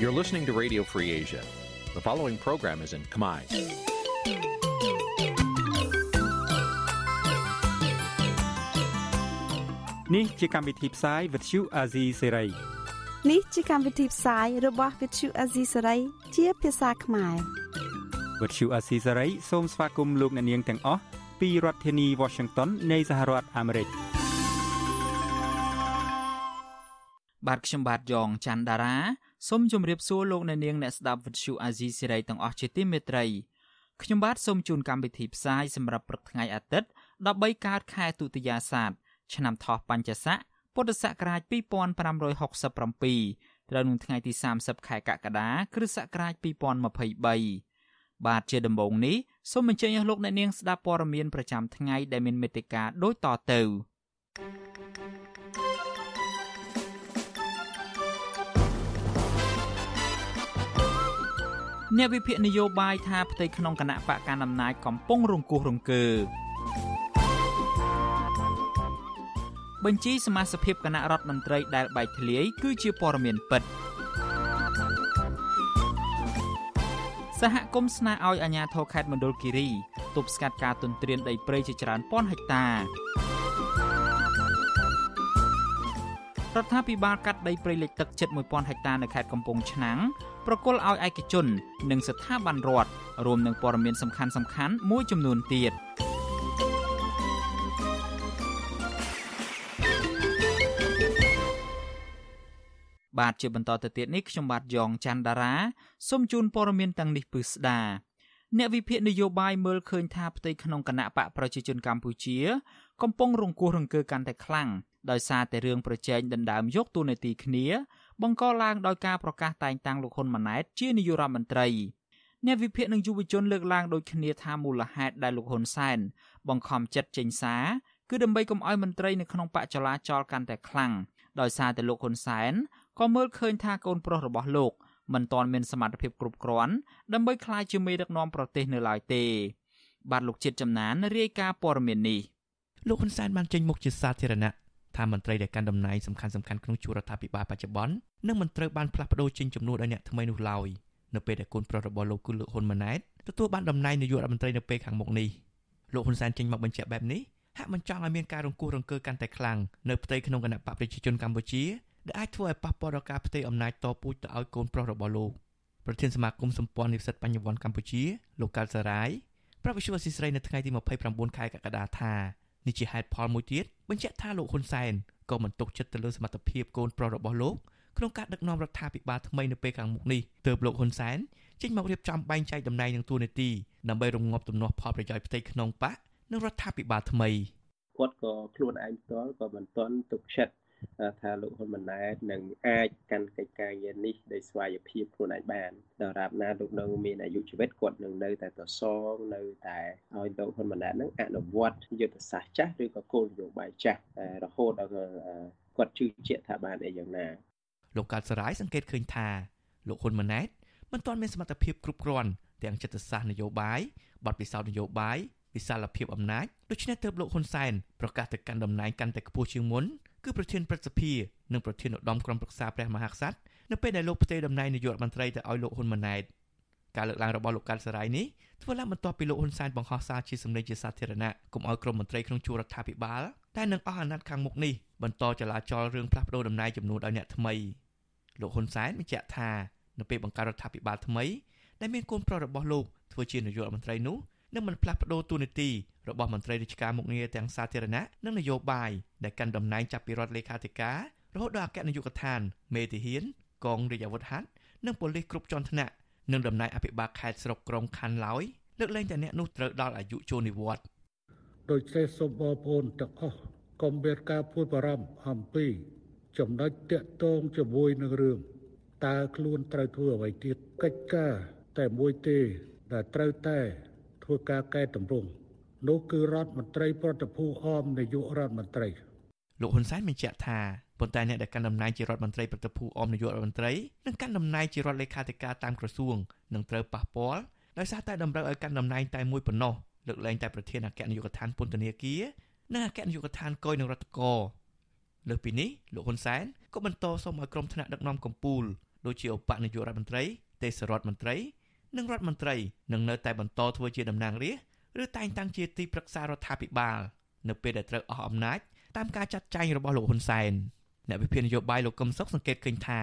You're listening to Radio Free Asia. The following program is in Khmer. Nǐ chi càm bi tiệp xáy vệt chiu a zì sáy. នេះជាកម្មវិធីផ្សាយរបស់ Vithu Azisari ជាភាសាខ្មែរ វត្តឈូអាស៊ីសេរីសូមស្វាគមន៍លោកអ្នកនាងទាំងអស់ពីរដ្ឋធានី Washington នៃសហរដ្ឋអាមេរិក បាទខ្ញុំបាទយ៉ងច័ន្ទដារា សូមជម្រាបសួរលោកអ្នកនាងអ្នកស្ដាប់វិទ្យុអាស៊ីសេរីទាំងអស់ជាទីមេត្រីខ្ញុំបាទសូមជូនកម្មវិធីផ្សាយសម្រាប់ព្រឹកថ្ងៃអាទិត្យ13កើតខែទុតិយាសាទឆ្នាំថោះបัญចស័កពុទ្ធសករាជ2567ត្រូវនឹងថ្ងៃទី30ខែកក្កដាគ្រិស្តសករាជ2023បាទជាដំបូងនេះសូមអញ្ជើញអស់លោកអ្នកនាងស្ដាប់ព័ត៌មានប្រចាំថ្ងៃដែលមានមេត្តាដូចតទៅ អ្នកវិភាគនយោបាយថាផ្ទៃក្នុងគណៈបកកណ្ដាលអំណាចកំពុងរង្គោះរង្គើបញ្ជីសមាជិកគណៈរដ្ឋមន្ត្រីដែលបែកធ្លាយគឺជាព័ត៌មានពិតសហគមន៍ស្នើឲ្យអាជ្ញាធរខេត្តមណ្ឌលគិរីទប់ស្កាត់ការទន្ទ្រានដីព្រៃជាច្រើនពាន់ហិកតា រដ្ឋាភិបាលកាត់ដីព្រៃលិចទឹកជិត1000ហិកតានៅខេត្តកំពង់ឆ្នាំងប្រគល់ឲ្យឯកជន និងស្ថាប័នរដ្ឋរួមនឹងព័ត៌មានសំខាន់ៗមួយចំនួនទៀត។បាទជាបន្តទៅទៀតនេះខ្ញុំបាទយ៉ងច័ន្ទដារាសូមជូនព័ត៌មានទាំងនេះពឺស្ដាអ្នកវិភាគនយោបាយមើលឃើញថាផ្ទៃក្នុងគណៈបកប្រជាជនកម្ពុជា កំពុងរង្គោះរង្គើកាន់តែខ្លាំង ដោយសារតែរឿងប្រជែងដណ្ដើមយកតួនាទីគ្នា បង្កឡើងដោយការប្រកាសតែងតាំងលោកហ៊ុនម៉ាណែតជានាយករដ្ឋមន្ត្រីអ្នកវិភាគនិងយុវជនលើកឡើងដូចគ្នាថាមូលហេតុដែលលោកហ៊ុនសែនបង្ខំចិត្តចេញសារគឺដើម្បីកុំឲ្យមន្ត្រីនៅក្នុងបកចលាចលកាន់តែខ្លាំងដោយសារតែលោកហ៊ុនសែនក៏មើលឃើញថាកូនប្រុសរបស់លោកមិនទាន់មានសមត្ថភាពគ្រប់គ្រាន់ដើម្បីក្លាយជាមេដឹកនាំប្រទេសនៅឡើយទេបាទលោកជាតិចំណានរាយការណ៍ព័ត៌មាននេះលោកហ៊ុនសែនបានចេញមុខជាសាធារណៈ ថាមន្ត្រីដែលកាន់តំណែងសំខាន់សំខាន់ក្នុងជួររដ្ឋាភិបាលបច្ចុប្បន្ននឹងមិនត្រូវបានផ្លាស់ប្ដូរចេញចំនួនឲ្យអ្នកថ្មីនោះឡើយនៅពេលដែលកូនប្រុសរបស់លោកគឺលោកហ៊ុនម៉ាណែតទទួលបានតំណែងនាយករដ្ឋមន្ត្រីនៅពេលខាងមុខនេះលោកហ៊ុនសែនចេញមកបញ្ជាក់បែបនេះហាក់មិនចង់ឲ្យមានការរង្គោះរង្គើកាន់តែខ្លាំងនៅផ្ទៃក្នុងគណៈបកប្រជាជនកម្ពុជាដែលអាចធ្វើឲ្យប៉ះពាល់ដល់ការផ្ទេរអំណាចតពូជទៅឲ្យកូនប្រុសរបស់លោកប្រធានសមាគមសម្ព័ន្ធនិស្សិតបញ្ញវន្តកម្ពុជាលោកកាល់សារាយប្រាប់វិទ្យុអស៊ីស្រីនៅថ្ងៃទី29ខែកក្កដាថា នេះជាហេតុផលមួយទៀតបញ្ជាក់ថាលោកហ៊ុនសែនក៏មិនទុកចិត្តទៅលើសមត្ថភាពកូនប្រុសរបស់លោកក្នុងការដឹកនាំរដ្ឋាភិបាលថ្មីនៅពេលខាងមុខនេះទើបលោកហ៊ុនសែនចេញមករៀបចំបែងចែកតំណែងនឹងទួនាទីដើម្បីរងាប់ទំនាស់ផលប្រយោជន៍ផ្ទៃក្នុងបកនិងរដ្ឋាភិបាលថ្មីគាត់ក៏ខ្លួនឯងផ្ទាល់ក៏មិនទាន់ទុកចិត្ត ថាលោកហ៊ុនម៉ាណែតនឹងអាចកាន់កិច្ចការងារនេះដោយស្វ័យភាពខ្លួនឯងបានដល់រាបណាលោកនៅមានអាយុជីវិតគាត់នឹងនៅតែតសងនៅតែឲ្យលោកហ៊ុនម៉ាណែតនឹងអនុវត្តយុទ្ធសាស្ត្រចាស់ឬក៏គោលនយោបាយចាស់រហូតដល់គាត់ជឿជាក់ថាបានអីយ៉ាងណាលោកកាត់សរាយសង្កេតឃើញថាលោកហ៊ុនម៉ាណែតមិនទាន់មានសមត្ថភាពគ្រប់គ្រាន់ទាំងចិត្តសាស្ត្រនយោបាយបទពិសោធន៍នយោបាយវិសាលភាពអំណាចដូច្នេះទើបលោកហ៊ុនសែនប្រកាសទៅកាន់តំណែងកាន់តែខ្ពស់ជាងមុន គឺប្រធានព្រឹទ្ធសភានិងប្រធានឧត្តមក្រុមប្រឹក្សាព្រះមហាក្សត្រនៅពេលដែលលោកផ្ទេរតំណែងនាយករដ្ឋមន្ត្រីទៅឲ្យលោកហ៊ុនម៉ាណែតការលើកឡើងរបស់លោកកាត់សរាយនេះធ្វើឡើងបន្ទាប់ពីលោកហ៊ុនសែនបង្ហោះសារជាសម្លេងជាសាធារណៈកុំឲ្យក្រុមមន្ត្រីក្នុងជួររដ្ឋាភិបាលតែនឹងអស់អាណត្តិខាងមុខនេះបន្តចលាចលរឿងផ្លាស់ប្តូរតំណែងចំនួនឲ្យអ្នកថ្មីលោកហ៊ុនសែនបញ្ជាក់ថានៅពេលបង្កើតរដ្ឋាភិបាលថ្មីដែលមានកូនប្រុសរបស់លោកធ្វើជានាយករដ្ឋមន្ត្រីនោះ នឹងមិនផ្លាស់ប្តូរតួនាទីរបស់មន្ត្រីរាជការមុខងារទាំងសាធារណៈនិងនយោបាយដែលកាន់តំណែងចាប់ពីរដ្ឋលេខាធិការរហូតដល់អគ្គនាយកដ្ឋាន មេធាហានកងរាជអាវុធហត្ថនិងប៉ូលីសគ្រប់ជាន់ថ្នាក់និងតំណែងអភិបាលខេត្តស្រុកក្រុងខណ្ឌឡើយលើកលែងតែអ្នកនោះត្រូវដល់អាយុចូលនិវត្តន៍ដូច្នេះសូមបងប្អូនទាំងអស់កុំមានការព្រួយបារម្ភអំពី ចំណុចតាក់ទងជាមួយនឹងរឿងតើខ្លួនត្រូវធ្វើអ្វីទៀតកិច្ចការតែមួយទេដែលត្រូវតែ ធ្វើការកែតម្រង់នោះគឺរដ្ឋមន្ត្រីប្រតិភូអមនាយករដ្ឋមន្ត្រីលោកហ៊ុនសែនបញ្ជាក់ថាប៉ុន្តែអ្នកដែលកាន់តំណែងជារដ្ឋមន្ត្រីប្រតិភូអមនាយករដ្ឋមន្ត្រីនិងកាន់តំណែងជារដ្ឋលេខាធិការតាមក្រសួងនឹងត្រូវប៉ះពាល់ដោយសារតែតម្រូវឲ្យកាន់តំណែងតែមួយប៉ុណ្ណោះលើកលែងតែប្រធានអគ្គនាយកដ្ឋានពន្ធនាគារនិងអគ្គនាយកដ្ឋានកយនឹងរដ្ឋកោលើសពីនេះលោកហ៊ុនសែនក៏បន្តសូមឲ្យក្រុមថ្នាក់ដឹកនាំកម្ពុជាដូចជាឧបនាយករដ្ឋមន្ត្រីទេសរដ្ឋមន្ត្រី និងរដ្ឋមន្ត្រីនឹងនៅតែបន្តធ្វើជាតំណាងរាស្ត្រឬតែងតាំងជាទីប្រឹក្សារដ្ឋាភិបាលនៅពេលដែលត្រូវអស់អំណាចតាមការចាត់ចែងរបស់លោកហ៊ុនសែនអ្នកវិភាគនយោបាយលោកកឹមសុខសង្កេតឃើញថា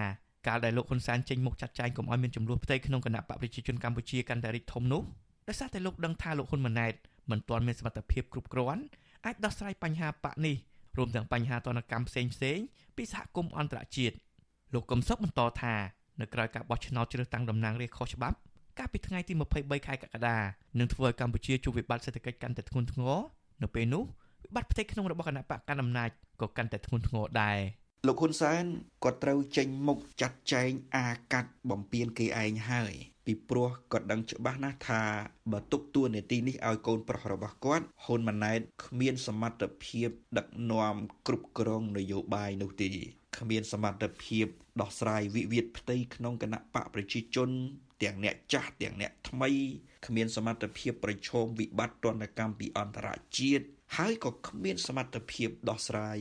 កាលដែលលោកហ៊ុនសែនចេញមុខចាត់ចែងកុំឲ្យមានចំនួនផ្ទៃក្នុងគណៈបកប្រជាជនកម្ពុជាកាន់តែរីកធំនោះដោយសារតែលោកដឹងថាលោកហ៊ុនម៉ាណែតមិនទាន់មានសមត្ថភាពគ្រប់គ្រាន់អាចដោះស្រាយបញ្ហាបកនេះរួមទាំងបញ្ហាទណ្ឌកម្មផ្សេងផ្សេងពីសហគមន៍អន្តរជាតិលោកកឹមសុខបន្តថានៅក្រៅការបោះឆ្នោតជ្រើសតាំងតំណាងរាស្ត្រខុសច្បាប់ កាលពីថ្ងៃទី23ខែកក្កដានឹងធ្វើឲ្យកម្ពុជាជួបវិបត្តិសេដ្ឋកិច្ចកាន់តែធ្ងន់ធ្ងរនៅពេលនោះវិបត្តិផ្ទៃក្នុងរបស់គណៈបកកណ្ដាលអំណាចក៏កាន់តែធ្ងន់ធ្ងរដែរលោកហ៊ុនសែនគាត់ត្រូវចេញមុខចាត់ចែងអាកាត់បំពេញគេឯងហើយពីព្រោះគាត់ដឹងច្បាស់ណាស់ថាបើទុកតួនាទីនេះឲ្យកូនប្រុសរបស់គាត់ហ៊ុនម៉ាណែតគ្មានសមត្ថភាព ដឹកនាំគ្រប់គ្រងនយោបាយនោះទេគ្មានសមត្ថភាពដោះស្រាយវិវាទផ្ទៃក្នុងគណៈបកប្រជាជន ទាំងអ្នកចាស់ទាំងអ្នកថ្មីគ្មានសមត្ថភាពប្រឈមវិបត្តិទណ្ឌកម្មពីអន្តរជាតិហើយក៏គ្មានសមត្ថភាពដោះស្រាយ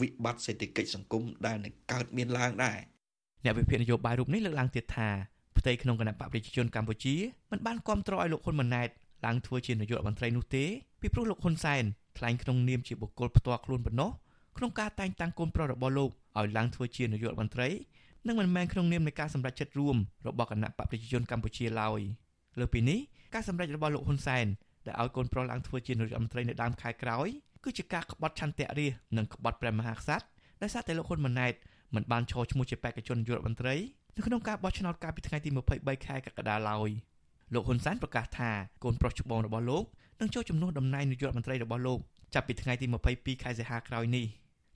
វិបត្តិសេដ្ឋកិច្ចសង្គមដែលនឹងកើតមានឡើងដែរអ្នកវិភាគនយោបាយរូបនេះលើកឡើងទៀតថាផ្ទៃក្នុងគណៈបកប្រជាជនកម្ពុជាមិនបានគ្រប់គ្រងឲ្យលោកហ៊ុនម៉ាណែតឡើងធ្វើជានាយករដ្ឋមន្ត្រីនោះទេពីព្រោះលោកហ៊ុនសែនថ្លែងក្នុងនាមជាបុគ្គលផ្ទាល់ខ្លួនប៉ុណ្ណោះក្នុងការតែងតាំងកូនប្រុសរបស់លោកឲ្យឡើងធ្វើជានាយករដ្ឋមន្ត្រី និងមិនមែនក្នុងនាមនៃការសម្រេចចិត្តរួមរបស់គណៈបកប្រជាជនកម្ពុជាឡើយលើពីនេះការសម្រេចរបស់លោកហ៊ុនសែនដែលឲ្យកូនប្រុសឡើងធ្វើជានាយករដ្ឋមន្ត្រីនៅដើមខែក្រោយគឺជាការក្បត់ឆន្ទៈរាជនិងក្បត់ព្រះមហាក្សត្រដែលសារតែលោកហ៊ុនម៉ាណែតមិនបានឈរឈ្មោះជាបេក្ខជននាយករដ្ឋមន្ត្រីនៅក្នុងការបោះឆ្នោតកាលពីថ្ងៃទី23ខែកក្កដាឡើយលោកហ៊ុនសែនប្រកាសថាកូនប្រុសច្បងរបស់លោកនឹងចូលជំនួសតំណែងនាយករដ្ឋមន្ត្រីរបស់លោកចាប់ពីថ្ងៃទី22ខែសីហាក្រោយនេះ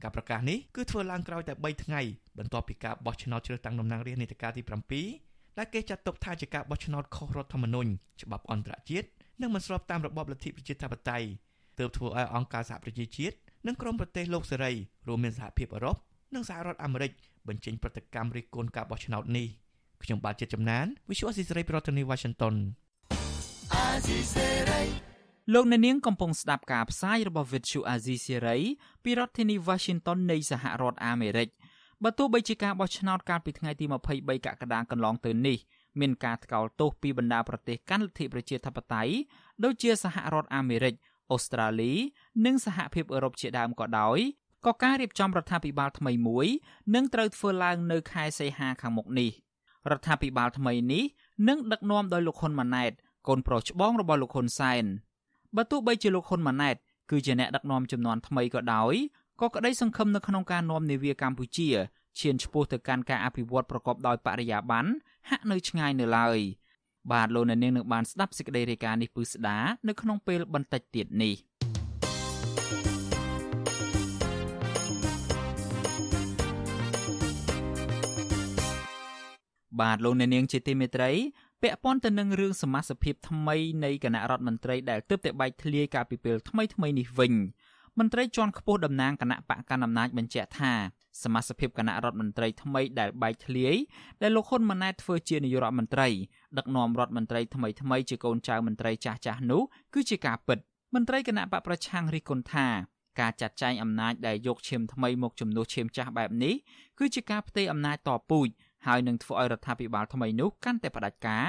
ការប្រកាសនេះគឺធ្វើឡើងក្រោយតែ3ថ្ងៃបន្ទាប់ពីការបោះឆ្នោតជ្រើសតាំងតំណាងរាស្ត្រនីតិកាលទី7ដែលគេចាត់ទុកថាជាការបោះឆ្នោតខុសរដ្ឋធម្មនុញ្ញច្បាប់អន្តរជាតិនិងមិនស្របតាមរបបលទ្ធិប្រជាធិបតេយ្យទើបធ្វើឲ្យអង្គការសហប្រជាជាតិនិងក្រុមប្រទេសលោកសេរីរួមមានសហភាពអឺរ៉ុបនិងសហរដ្ឋអាមេរិកបញ្ចេញប្រតិកម្មរិះគន់ការបោះឆ្នោតនេះខ្ញុំបាទជាតិចំណាន Visual Assisray ប្រធានាទី Washington លោកអ្នកនាងកំពុងស្ដាប់ការផ្សាយរបស់ Visual Asia Series ពីរដ្ឋធានី Washington នៃសហរដ្ឋអាមេរិកបើទោះបីជាការបោះឆ្នោតកាលពីថ្ងៃទី23កក្កដាកន្លងទៅនេះមានការថ្កោលទោសពីបណ្ដាប្រទេសកាន់លទ្ធិប្រជាធិបតេយ្យដូចជាសហរដ្ឋអាមេរិកអូស្ត្រាលី និងសហភាពអឺរ៉ុបជាដើមក៏ដោយក៏ការរៀបចំរដ្ឋាភិបាលថ្មីមួយនឹងត្រូវធ្វើឡើងនៅខែសីហាខាងមុខនេះរដ្ឋាភិបាលថ្មីនេះនឹងដឹកនាំដោយលោកហ៊ុនម៉ាណែតកូនប្រុសច្បងរបស់លោកហ៊ុនសែន បើទោះបីជាលោកហ៊ុនម៉ាណែតគឺជាអ្នកដឹកនាំចំនួនថ្មីក៏ដោយក៏ក្តីសង្ឃឹមនៅក្នុងការនាំនាវាកម្ពុជាឈានឆ្ពោះទៅកាន់ការអភិវឌ្ឍប្រកបដោយបរិយាបន្នហាក់នៅឆ្ងាយនៅឡើយបាទលោកអ្នកនាងនឹងបានស្ដាប់សេចក្តីរាយការណ៍នេះពឺស្ដានៅក្នុងពេលបន្តិចទៀតនេះបាទលោកអ្នកនាងជាទីមេត្រី ពាក់ព័ន្ធទៅនឹងរឿងសមាជិកថ្មីនៃគណៈរដ្ឋមន្ត្រីដែលទើបតែបែកធ្លាយកាលពីពេលថ្មីថ្មីនេះវិញមន្ត្រីជាន់ខ្ពស់តំណាងគណៈបកកណ្ដាលអំណាចបញ្ជាក់ថាសមាជិកគណៈរដ្ឋមន្ត្រីថ្មីដែលបែកធ្លាយដែលលោកហ៊ុនម៉ាណែតធ្វើជានាយករដ្ឋមន្ត្រីដឹកនាំរដ្ឋមន្ត្រីថ្មីថ្មីជាកូនចៅមន្ត្រីចាស់ចាស់នោះគឺជាការពិតមន្ត្រីគណៈបកប្រឆាំងរិះគន់ថាការចាត់ចែងអំណាចដែលយកឈាមថ្មីមកជំនួសឈាមចាស់បែបនេះគឺជាការផ្ទេរអំណាចតពូជ ហើយនឹងធ្វើឲ្យរដ្ឋាភិបាលថ្មីនោះកាន់តែផ្ដាច់ការ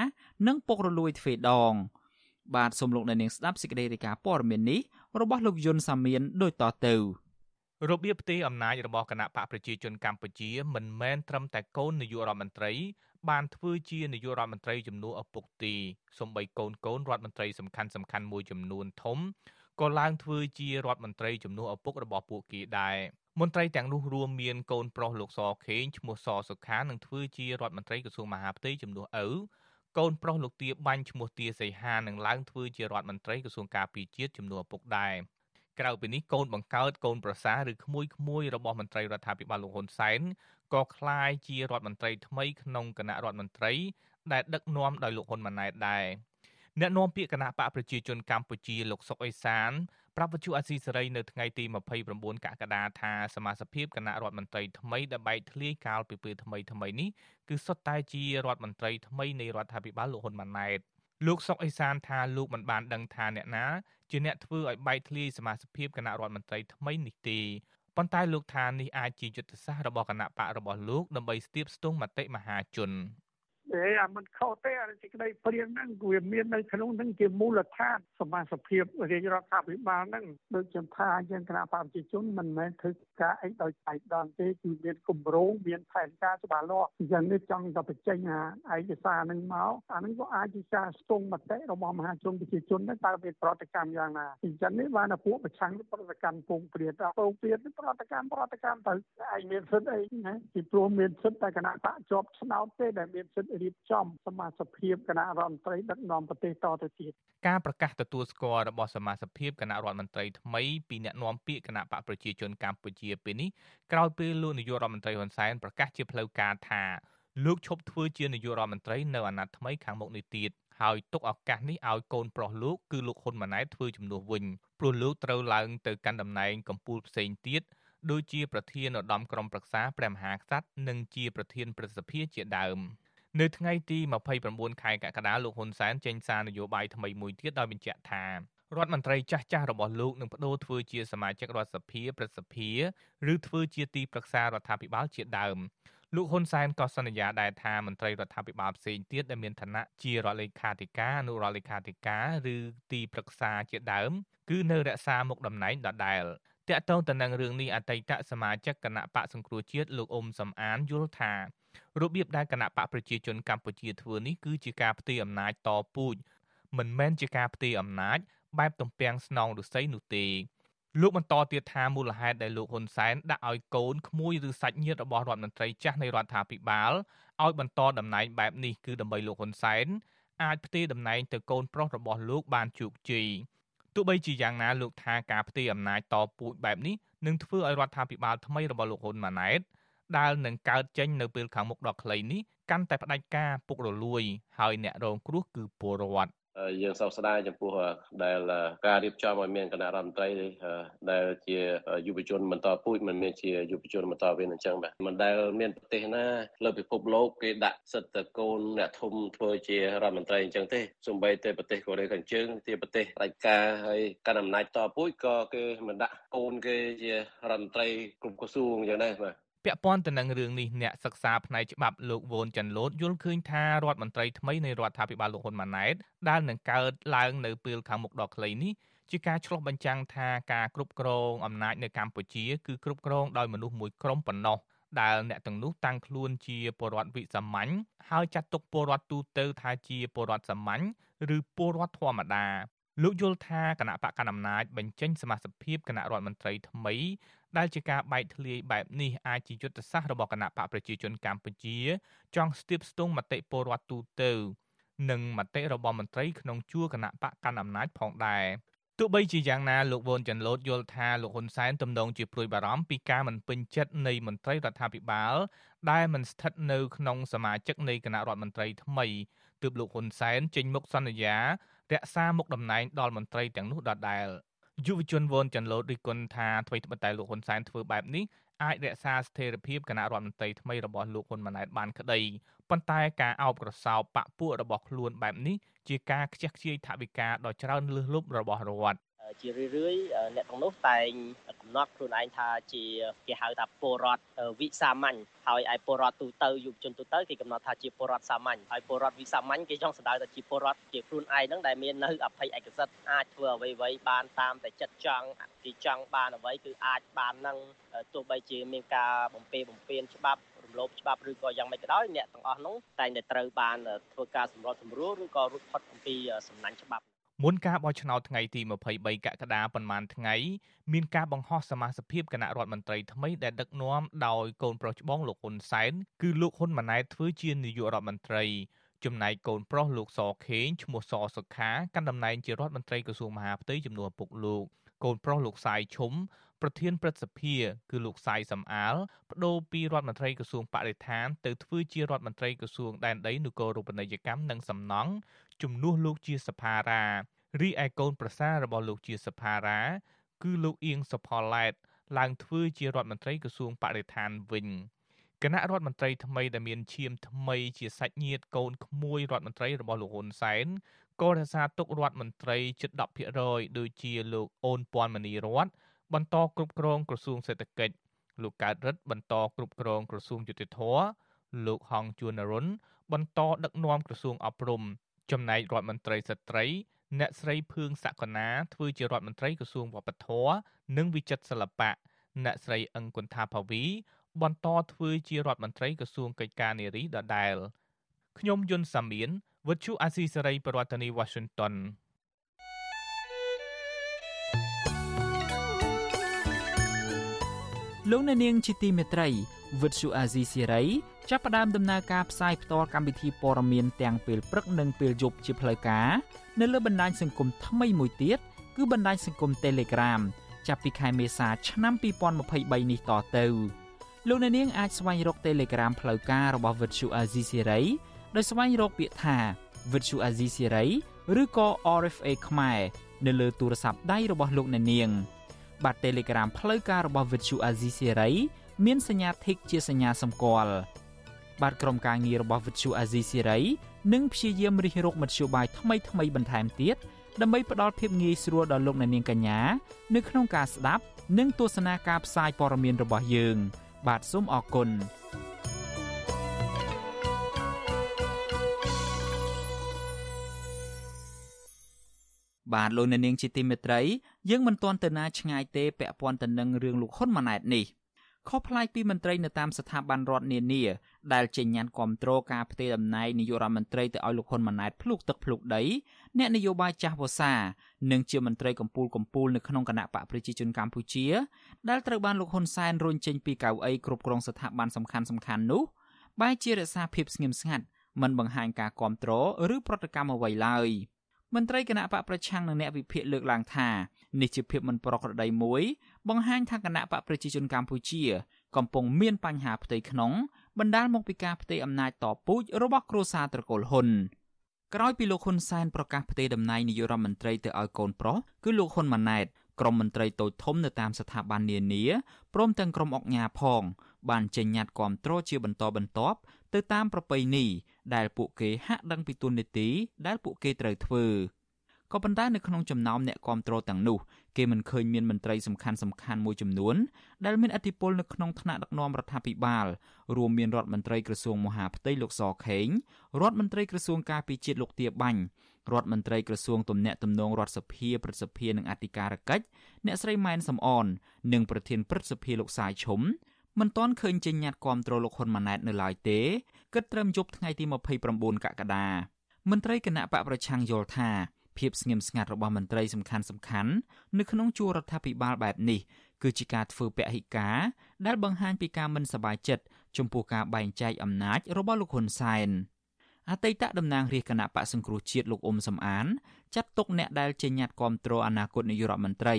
និងពុករលួយទ្វេដង បាទសូមលោកអ្នកនាងស្ដាប់សេចក្តីរាយការណ៍ព័ត៌មាននេះរបស់លោកយុនសាមៀនដូចតទៅរបៀបផ្ទេរអំណាចរបស់គណៈបកប្រជាជនកម្ពុជា មិនមែនត្រឹមតែកូននាយករដ្ឋមន្ត្រី បានធ្វើជានាយករដ្ឋមន្ត្រីជំនួសឪពុកទីសំបីកូនកូនរដ្ឋមន្ត្រីសំខាន់សំខាន់មួយចំនួនធំ ក៏ឡើងធ្វើជារដ្ឋមន្ត្រីជំនួសឪពុករបស់ពួកគេដែរមន្ត្រីទាំងនោះរួមមានកូនប្រុសលោកសខេងឈ្មោះសសុខានឹងធ្វើជារដ្ឋមន្ត្រីក្រសួងមហាផ្ទៃជំនួសឪកូនប្រុសលោកទាបាញ់ឈ្មោះទាសីហានឹងឡើងធ្វើជារដ្ឋមន្ត្រីក្រសួងការពារជាតិជំនួសឪពុកដែរក្រៅពីនេះកូនបង្កើតកូនប្រសាឬក្មួយក្មួយរបស់មន្ត្រីរដ្ឋាភិបាលលោកហ៊ុនសែនក៏ក្លាយជារដ្ឋមន្ត្រីថ្មីក្នុងគណៈរដ្ឋមន្ត្រីដែលដឹកនាំដោយលោកហ៊ុនម៉ាណែតដែរ។ អ្នកនាំពាក្យគណៈបកប្រជាជនកម្ពុជាលោកសុកអេសានប្រាប់វិទ្យុអាស៊ីសេរីនៅថ្ងៃទី29កក្កដាថាសមាជិកគណៈរដ្ឋមន្ត្រីថ្មីដែលបែកធ្លាយកាលពីពេលថ្មីថ្មីនេះគឺសុទ្ធតែជារដ្ឋមន្ត្រីថ្មីនៃរដ្ឋាភិបាលលោកហ៊ុនម៉ាណែតលោកសុកអេសានថាលោកមិនបានដឹងថាអ្នកណាជាអ្នកធ្វើឲ្យបែកធ្លាយសមាជិកគណៈរដ្ឋមន្ត្រីថ្មីនេះទេប៉ុន្តែលោកថានេះអាចជាយុទ្ធសាស្ត្ររបស់គណៈបករបស់លោកដើម្បីស្ទាបស្ទង់មតិមហាជន អេអាមិនខុសទេអាសេចក្តីព្រៀងហ្នឹងវាមាននៅក្នុងហ្នឹងជាមូលដ្ឋានសមាជិករាជរដ្ឋាភិបាលហ្នឹងដូចខ្ញុំថាយើងគណៈបព្វជិជនមិនមែនធ្វើការអីដោយឯកឧត្តមទេគឺមានគម្រោងមានផែនការច្បាស់លាស់អញ្ចឹងនេះចង់តែបញ្ចេញអាឯកសារហ្នឹងមកអាហ្នឹងក៏អាចជាការស្ទង់មតិរបស់មហាជនប្រជាជនដែរតើមានប្រតិកម្មយ៉ាងណាអញ្ចឹងនេះបានពួកប្រឆាំងប្រតិកម្មពងព្រាតពងព្រាតប្រតិកម្មប្រតិកម្មទៅឯងមានសិទ្ធិអីណាពីព្រោះមានសិទ្ធិតែគណៈបកជាប់ឆ្នោតទេដែលមានសិទ្ធិរៀបចំសមាជិកគណៈរដ្ឋមន្ត្រីដឹកនាំប្រទេសតទៅទៀតការប្រកាសទទួលស្គាល់របស់សមាជិកគណៈរដ្ឋមន្ត្រីថ្មីពីអ្នកនាំពាក្យគណៈបកប្រជាជនកម្ពុជាពេលនេះក្រោយពេលលោកនាយករដ្ឋមន្ត្រីហ៊ុនសែនប្រកាសជាផ្លូវការថាលោកឈប់ធ្វើជានាយករដ្ឋមន្ត្រីនៅអាណត្តិថ្មីខាងមុខនេះទៀតហើយទុកឱកាសនេះឲ្យកូនប្រុសលោកគឺលោកហ៊ុនម៉ាណែតធ្វើជំនួសវិញព្រោះលោកត្រូវឡើងទៅកាន់តំណែងកម្ពុជាផ្សេងទៀតដូចជាប្រធានឧត្តមក្រុមប្រឹក្សាព្រះមហាក្សត្រនិងជាប្រធានព្រឹទ្ធសភាជាដើម។ នៅថ្ងៃទី29ខែកក្កដាលោកហ៊ុនសែនចេញសារនយោបាយថ្មីមួយទៀតដោយបញ្ជាក់ថារដ្ឋមន្ត្រីចាស់ចាស់របស់លោកនឹងបដូរធ្វើជាសមាជិករដ្ឋសភាព្រឹទ្ធសភាឬធ្វើជាទីប្រឹក្សារដ្ឋាភិបាលជាដើមលោកហ៊ុនសែនក៏សន្យាដែរថាមន្ត្រីរដ្ឋាភិបាលផ្សេងទៀតដែលមានឋានៈជារដ្ឋលេខាធិការអនុរដ្ឋលេខាធិការឬទីប្រឹក្សាជាដើម គឺនៅរក្សាមុខតំណែងដដែលតាក់ទងទៅនឹងរឿងនេះអតីតសមាជិកគណៈបកសង្គ្រោះជាតិលោកអ៊ុំសំអានយល់ថា របៀបដែលគណៈបកប្រជាជនកម្ពុជាធ្វើនេះគឺជាការផ្ទេរអំណាចតពូជមិនមែនជាការផ្ទេរអំណាចបែបទំពាំងស្នងឫស្សីនោះទេលោកបន្តទៀតថាមូលហេតុដែលលោកហ៊ុនសែនដាក់ឲ្យកូនក្មួយឬសាច់ញាតិរបស់រដ្ឋមន្ត្រីចាស់នៃរដ្ឋាភិបាលឲ្យបន្តតំណែងបែបនេះគឺដើម្បីលោកហ៊ុនសែនអាចផ្ទេរតំណែងទៅកូនប្រុសរបស់លោកបានជោគជ័យទោះបីជាយ៉ាងណាលោកថាការផ្ទេរអំណាចតពូជបែបនេះនឹងធ្វើឲ្យរដ្ឋាភិបាលថ្មីរបស់លោកហ៊ុនម៉ាណែត ដែលនឹងកើតចេញនៅពេលខាងមុខដ៏ខ្លីនេះកាន់តែផ្ដាច់ការពុករលួយ ហើយអ្នករងគ្រោះគឺពលរដ្ឋយើងសោកស្ដាយចំពោះដែលការរៀបចំឲ្យមានគណៈរដ្ឋមន្ត្រីដែលជាយុវជនបន្តពូជមិនមានជាយុវជនបន្តវេនអញ្ចឹងបាទមិនដែលមានប្រទេសណាលើពិភពលោកគេដាក់សិទ្ធិតកូនអ្នកធំធ្វើជារដ្ឋមន្ត្រីអញ្ចឹងទេសូម្បីតែប្រទេសកូរ៉េខាងជើងជាប្រទេសផ្ដាច់ការហើយកាន់អំណាចតពូជក៏គេមិនដាក់កូនគេជារដ្ឋមន្ត្រីគ្រប់ក្រសួងអញ្ចឹងដែរបាទ ពាក់ព័ន្ធទៅនឹងរឿងនេះអ្នកសិក្សាផ្នែកច្បាប់លោកវ៉ុនចាន់ឡូតយល់ឃើញថារដ្ឋមន្ត្រីថ្មីនៃរដ្ឋាភិបាលលោកហ៊ុនម៉ាណែតដែលនឹងកើតឡើងនៅពេលខាងមុខដ៏ខ្លីនេះជាការឆ្លុះបញ្ចាំងថាការគ្រប់គ្រងអំណាចនៅកម្ពុជាគឺគ្រប់គ្រងដោយមនុស្សមួយក្រុមប៉ុណ្ណោះដែលអ្នកទាំងនោះតាំងខ្លួនជាពលរដ្ឋវិសាមញ្ញហើយចាត់ទុកពលរដ្ឋទូទៅថាជាពលរដ្ឋសាមញ្ញឬពលរដ្ឋធម្មតាលោកយល់ថាគណៈបកកណ្ដាលអំណាចបញ្ចេញសមាជិកគណៈរដ្ឋមន្ត្រីថ្មី ដែលជាការបែកធ្លាយបែបនេះអាចជាយុទ្ធសាស្ត្ររបស់គណៈបកប្រជាជនកម្ពុជា ចង់ស្ទាបស្ទង់មតិពលរដ្ឋទូទៅនិងមតិរបស់មន្ត្រីក្នុងជួរគណៈបកកាន់អំណាចផងដែរទោះបីជាយ៉ាងណាលោកវ៉ុនចាន់ឡូតយល់ថាលោកហ៊ុនសែនទំនងជាព្រួយបារម្ភពីការមិនពេញចិត្តនៃមន្ត្រីរដ្ឋាភិបាល ដែលមិនស្ថិតនៅក្នុងសមាជិកនៃគណៈរដ្ឋមន្ត្រីថ្មីទើបលោកហ៊ុនសែនចេញមុខសន្យារក្សាមុខតំណែងដល់មន្ត្រីទាំងនោះដដែល យុវជនវនចាន់ឡូតរិះគន់ថាអ្វីត្បិតតែលោកហ៊ុនសែនធ្វើបែបនេះអាចរក្សាស្ថិរភាពគណៈរដ្ឋមន្ត្រីថ្មីរបស់លោកហ៊ុនម៉ាណែតបានក្តីប៉ុន្តែការអោបក្រសោបបពពួករបស់ខ្លួនបែបនេះជាការខ្ជះខ្ជាយថវិកាដ៏ច្រើនលើសលប់របស់រដ្ឋ ជារឿយរឿយអ្នកទាំងនោះតែងកំណត់ខ្លួនឯងថាជាគេហៅថាពលរដ្ឋវិសាមញ្ញហើយឯពលរដ្ឋទូទៅយុវជនទូទៅគេកំណត់ថាជាពលរដ្ឋសាមញ្ញហើយពលរដ្ឋវិសាមញ្ញគេចង់សម្ដៅថាជាពលរដ្ឋជាខ្លួនឯងហ្នឹងដែលមាននៅអភ័យឯកសិទ្ធអាចធ្វើអ្វីអ្វីបានតាមតែចិត្តចង់គេចង់បានអ្វីគឺអាចបាននឹងទោះបីជាមានការបំពេបំពេញច្បាប់រំលោភច្បាប់ឬក៏យ៉ាងម៉េចក៏ដោយអ្នកទាំងអស់នោះតែងតែត្រូវបានធ្វើការសម្របសម្រួលឬក៏រួចផុតអំពីសំណាញ់ច្បាប់ មុនការបោះឆ្នោតថ្ងៃទី23កក្កដាប៉ុន្មានថ្ងៃមានការបង្ហោះសមាជិកគណៈរដ្ឋមន្ត្រីថ្មីដែលដឹកនាំដោយកូនប្រុសច្បងលោកហ៊ុនសែនគឺលោកហ៊ុនម៉ាណែតធ្វើជានាយករដ្ឋមន្ត្រីចំណែកកូនប្រុសលោកសខេងឈ្មោះសសុខាកាន់តំណែងជារដ្ឋមន្ត្រីក្រសួងមហាផ្ទៃជំនួសឪពុកលោកកូនប្រុសលោកសាយឈុំប្រធានព្រឹទ្ធសភាគឺលោកសាយសំអាលបដូរពីរដ្ឋមន្ត្រីក្រសួងបរិស្ថានទៅធ្វើជារដ្ឋមន្ត្រីក្រសួងដែនដីនគររូបនីយកម្មនិងសំណង់ ជំនួសលោកជាសភារារីឯកូនប្រសាររបស់លោកជាសភារា គឺលោកអៀងសុផលឡែតឡើងធ្វើជារដ្ឋមន្ត្រីក្រសួងបរិស្ថានវិញគណៈរដ្ឋមន្ត្រីថ្មីដែលមានឈាមថ្មីជាសាច់ញាតិកូនក្មួយរដ្ឋមន្ត្រីរបស់លោកហ៊ុនសែនក៏រក្សាទុករដ្ឋមន្ត្រីជិត10%ដូចជាលោកអូនពាន់មនីរតបន្តគ្រប់គ្រងក្រសួងសេដ្ឋកិច្ចលោកកើតរិទ្ធបន្តគ្រប់គ្រងក្រសួងយុតិធធលោកហងជួននរុនបន្តដឹកនាំក្រសួងអប់រំ ចំណែករដ្ឋមន្ត្រីស្ត្រី អ្នកស្រីភឿងសក្កណាធ្វើជារដ្ឋមន្ត្រីក្រសួងវប្បធម៌និងវិចិត្រសិល្បៈអ្នកស្រីអឹងគុនថាភាវី បន្តធ្វើជារដ្ឋមន្ត្រីក្រសួងកិច្ចការនារីដដែលខ្ញុំយុនសាមៀនវិទ្យុអាស៊ីសេរីប្រធានាធិបតី Washington លោកអ្នកនាងជាទីមេត្រីវិទ្យុអាស៊ីសេរី ចាប់ផ្ដើមដំណើរការផ្សាយផ្ទាល់កម្មវិធីព័ត៌មានទាំងពេលព្រឹកនិងពេលយប់ជាផ្លូវការនៅលើបណ្ដាញសង្គមថ្មីមួយទៀតគឺបណ្ដាញសង្គម Telegram ចាប់ពីខែមេសាឆ្នាំ2023នេះតទៅលោកអ្នកនាងអាចស្វែងរក Telegram ផ្លូវការរបស់ Vuthu Azizi Siri ដោយស្វែងរកពាក្យថា Vuthu Azizi Siri ឬក៏ RFA ខ្មែរនៅលើទូរស័ព្ទដៃរបស់លោកអ្នកនាងបាទ Telegram ផ្លូវការរបស់ Vuthu Azizi Siri មានសញ្ញា Tick ជាសញ្ញាសម្គាល់ បាទក្រុមការងាររបស់ Vuthu Azizi Siri នឹងព្យាយាមរិះរកមធ្យោបាយថ្មីៗបន្ថែមទៀតដើម្បីផ្ដល់ភាពងាយស្រួលដល់លោកអ្នកនាងកញ្ញានៅក្នុងការស្ដាប់និងទស្សនាការផ្សាយព័ត៌មានរបស់យើង បាទសូមអរគុណបាទលោកអ្នកនាងជាទីមេត្រីយើងមិនទាន់ទៅណាឆ្ងាយទេពាក់ព័ន្ធទៅនឹងរឿងលោកហ៊ុនម៉ាណែតនេះ ខុសប្លែកពីមន្ត្រីនៅតាមស្ថាប័នរដ្ឋនានាដែលចេញញ៉ាន់គ្រប់គ្រងការផ្ទេរតំណែងនាយករដ្ឋមន្ត្រីទៅឲ្យលោកហ៊ុនម៉ាណែតភ្លុកទឹកភ្លុកដីអ្នកនយោបាយចាស់វសា និងជាមន្ត្រីកម្ពូលកម្ពូលនៅក្នុងគណៈបកប្រជាជនកម្ពុជាដែលត្រូវបានលោកហ៊ុនសែនរុញចេញពីកៅអីគ្រប់គ្រងស្ថាប័នសំខាន់សំខាន់នោះបែរជារក្សាភាពស្ងៀមស្ងាត់មិនបង្ហាញការគ្រប់គ្រងឬប្រតិកម្មអ្វីឡើយ មន្ត្រីគណៈបកប្រឆាំងនិងអ្នកវិភាគលើកឡើងថានេះជាភាពមិនប្រក្រតីមួយ បង្ហាញថាគណៈបកប្រជាជនកម្ពុជា កំពុងមានបញ្ហាផ្ទៃក្នុងបណ្ដាលមកពីការផ្ទេរអំណាចតពូជរបស់គ្រួសារត្រកូលហ៊ុនក្រោយពីលោកហ៊ុនសែនប្រកាសផ្ទេរតំណែងនាយករដ្ឋមន្ត្រីទៅឲ្យកូនប្រុសគឺលោកហ៊ុនម៉ាណែតក្រុមមន្ត្រីតូចធំនៅតាមស្ថាប័ននានាព្រមទាំងក្រុមអង្គការផង បានចេញញត្តិគាំទ្រជាបន្តបន្ទាប់ទៅតាមប្រពៃណីដែលពួកគេហាក់ដឹងពីទូនីតិដែលពួកគេត្រូវធ្វើក៏ប៉ុន្តែនៅក្នុងចំណោមអ្នកគាំទ្រទាំងនោះគេមិនឃើញមានមន្ត្រីសំខាន់សំខាន់មួយចំនួនដែលមានអធិបុលនៅក្នុងថ្នាក់ដឹកនាំរដ្ឋាភិបាលរួមមានរដ្ឋមន្ត្រីក្រសួងមហាផ្ទៃលោកសខេងរដ្ឋមន្ត្រីក្រសួងការពារជាតិលោកទាបាញ់រដ្ឋមន្ត្រីក្រសួងទំនាក់ទំនងរដ្ឋសភាព្រឹទ្ធសភានិងអធិការកិច្ចអ្នកស្រីម៉ែនសំអននិងប្រធានព្រឹទ្ធសភាលោកសាយឈុំ មិនទាន់ឃើញចេញញត្តិគាំទ្រលោកហ៊ុនម៉ាណែតនៅឡើយទេគិតត្រឹមយប់ថ្ងៃទី29កក្កដាមន្ត្រីគណៈបកប្រឆាំងយល់ថាភាពស្ងៀមស្ងាត់របស់មន្ត្រីសំខាន់សំខាន់នៅក្នុងជួររដ្ឋាភិបាលបែបនេះគឺជាការធ្វើពហិការដែលបង្ហាញពីការមិនសប្បាយចិត្តចំពោះការបែងចែកអំណាចរបស់លោកហ៊ុនសែនអតីតតំណាងរាជគណៈបកសង្គ្រោះជាតិលោកអ៊ុំសំអានចាត់ទុកអ្នកដែលចេញញត្តិគាំទ្រអនាគតនាយករដ្ឋមន្ត្រី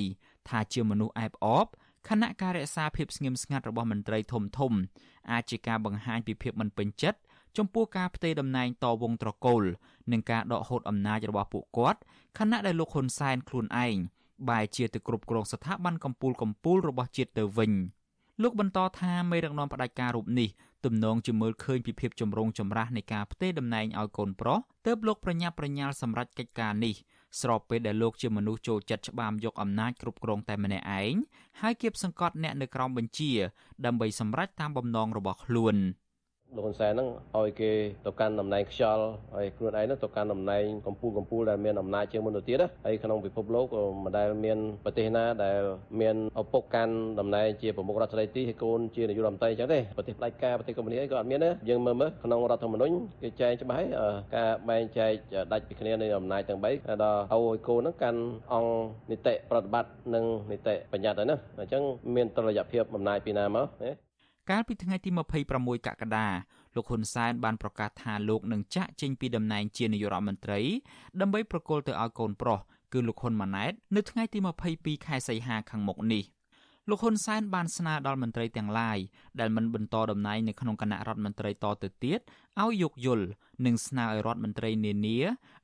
ថាជាមនុស្សអែបអប ខណៈការរក្សាភាពស្ងៀមស្ងាត់របស់មន្ត្រីធំធំអាចជាការបង្ហាញពីភាពមិនពេញចិត្តចំពោះការផ្ទេរតំណែងតវងត្រកូលនិងការដកហូតអំណាចរបស់ពួកគាត់ខណៈដែលលោកហ៊ុនសែនខ្លួនឯងបែរជាទៅគ្រប់គ្រងស្ថាប័នកម្ពុជាកម្ពុជារបស់ជាតិទៅវិញលោកបន្តថាមេដឹកនាំផ្ដាច់ការរូបនេះទំនងជាមើលឃើញពីភាពចម្រូងចម្រាសនៃការផ្ទេរតំណែងឲ្យកូនប្រុសទើបលោកប្រញាប់ប្រញាល់សម្រេចកិច្ចការនេះ ស្របពេលដែលលោកជាមនុស្សចូលចិត្តច្បាមយកអំណាចគ្រប់គ្រងតែម្នាក់ឯងហើយគៀបសង្កត់អ្នកនៅក្រោមបញ្ជា ដើម្បីសម្រេចតាមបំណងរបស់ខ្លួន។ លោកហ៊ុនសែនហ្នឹងឲ្យគេទៅកាន់តំណែងខ្យល់ហើយខ្លួនឯងហ្នឹងទៅកាន់តំណែងកម្ពុជាកម្ពុជាដែលមានអំណាចជាងមុនទៅទៀតហើយក្នុងពិភពលោកមិនដែលមានប្រទេសណាដែលមានឪពុកកាន់តំណែងជាប្រមុខរដ្ឋស្ដីទីហើយកូនជានាយករដ្ឋមន្ត្រីអញ្ចឹងទេប្រទេសផ្ដាច់ការប្រទេសកុម្មុយនីអីក៏អត់មានដែរយើងមើលមើលក្នុងរដ្ឋធម្មនុញ្ញគេចែងច្បាស់ហើយការបែងចែកដាច់ពីគ្នានៃអំណាចទាំង3ដល់ឲ្យកូនហ្នឹងកាន់អង្គនីតិប្រតិបត្តិនិងនីតិបញ្ញត្តិហើយណាអញ្ចឹងមានតុល្យភាពអំណាចពីណាមកណា កាលពីថ្ងៃទី26កក្កដាលោកហ៊ុនសែនបានប្រកាសថាលោកនឹងចាក់ចេញពីតំណែងជានាយករដ្ឋមន្ត្រីដើម្បីប្រគល់ទៅឲ្យកូនប្រុសគឺលោកហ៊ុនម៉ាណែតនៅថ្ងៃទី22ខែសីហាខាងមុខនេះលោកហ៊ុនសែនបានស្នើដល់មន្ត្រីទាំងឡាយដែលមិនបន្តតំណែងនៅក្នុងគណៈរដ្ឋមន្ត្រីតទៅទៀតឲ្យយោគយល់និងស្នើឲ្យរដ្ឋមន្ត្រីនានា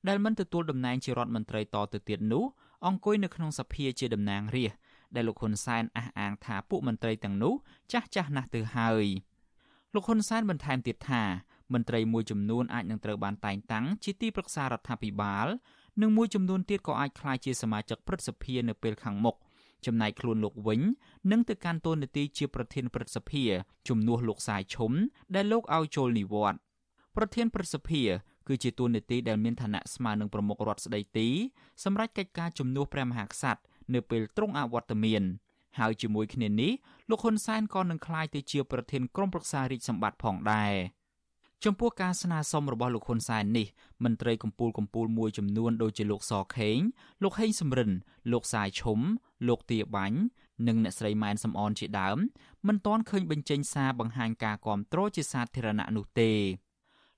ដែលមិនទទួលតំណែងជារដ្ឋមន្ត្រីតទៅទៀតនោះអង្គុយនៅក្នុងសភាជាតំណាងរាស្ត្រ ដែលលោកហ៊ុនសែនអះអាងថាពួកមន្ត្រីទាំងនោះចាស់ចាស់ណាស់ទៅហើយលោកហ៊ុនសែនបន្ថែមទៀតថាមន្ត្រីមួយចំនួនអាចនឹងត្រូវបានតែងតាំងជាទីប្រឹក្សារដ្ឋាភិបាលនិងមួយចំនួនទៀតក៏អាចក្លាយជាសមាជិកព្រឹទ្ធសភានៅពេលខាងមុខចំណែកខ្លួនលោកវិញនឹងទៅកាន់តួនាទីជាប្រធានព្រឹទ្ធសភាជំនួសលោកសាយឈុំដែលលោកឲ្យចូលនិវត្តន៍ប្រធានព្រឹទ្ធសភាគឺជាតួនាទីដែលមានឋានៈស្មើនឹងប្រមុខរដ្ឋស្ដីទីសម្រាប់កិច្ចការជំនួសព្រះមហាក្សត្រ នៅពេលទ្រង់អវត្តមានហើយជាមួយគ្នានេះលោកហ៊ុនសែនក៏នឹងក្លាយទៅជាប្រធានក្រុមប្រឹក្សារាជសម្បត្តិផងដែរចំពោះការស្នើសុំរបស់លោកហ៊ុនសែននេះមន្ត្រីកម្ពូលកម្ពូលមួយចំនួនដូចជាលោកសខេងលោកហេងសំរិន លោកសាយឈុំលោកទាបាញ់និងអ្នកស្រីម៉ែនសំអនជាដើមមិនទាន់ឃើញបញ្ចេញសារបង្ហាញការគាំទ្រជាសាធារណៈនោះទេ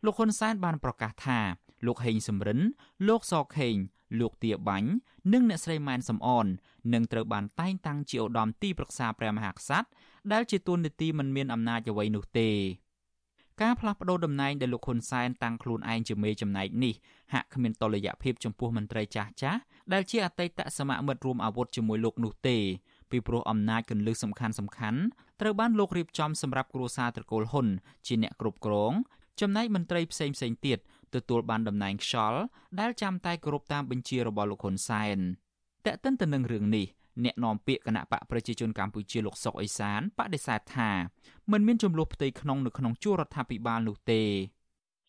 លោកហ៊ុនសែនបានប្រកាសថា លោកហេងសំរិន លោកសខេងលោកទាបាញ់និងអ្នកស្រីម៉ែនសំអននឹងត្រូវបានតែងតាំងជាឧត្តមទីប្រឹក្សាព្រះមហាក្សត្រដែលជាតួនាទីមិនមានអំណាចអ្វីនោះទេការផ្លាស់ប្តូរតំណែងដែលលោកហ៊ុនសែនតាំងខ្លួនឯងជាមេចំណែកនេះហាក់គ្មានតុល្យភាពចំពោះមន្ត្រីចាស់ចាស់ដែលជាអតីតសមមិត្តរួមអាវុធជាមួយលោកនោះទេពីព្រោះអំណាចកន្លឹះសំខាន់សំខាន់ត្រូវបានលោករៀបចំសម្រាប់គ្រួសារត្រកូលហ៊ុនជាអ្នកគ្រប់គ្រងចំណែកមន្ត្រីផ្សេងផ្សេងទៀត ទទួលបានតំណែងខ្យល់ដែលចាំតែគោរពតាមបញ្ជារបស់លោកហ៊ុនសែនតែកតិនទៅនឹងរឿងនេះអ្នកនាំពាក្យគណៈបកប្រជាជនកម្ពុជាលោកសុកអេសានបដិសេធថាមិនមានចំនួនផ្ទៃក្នុងនៅក្នុងជួររដ្ឋាភិបាលនោះទេ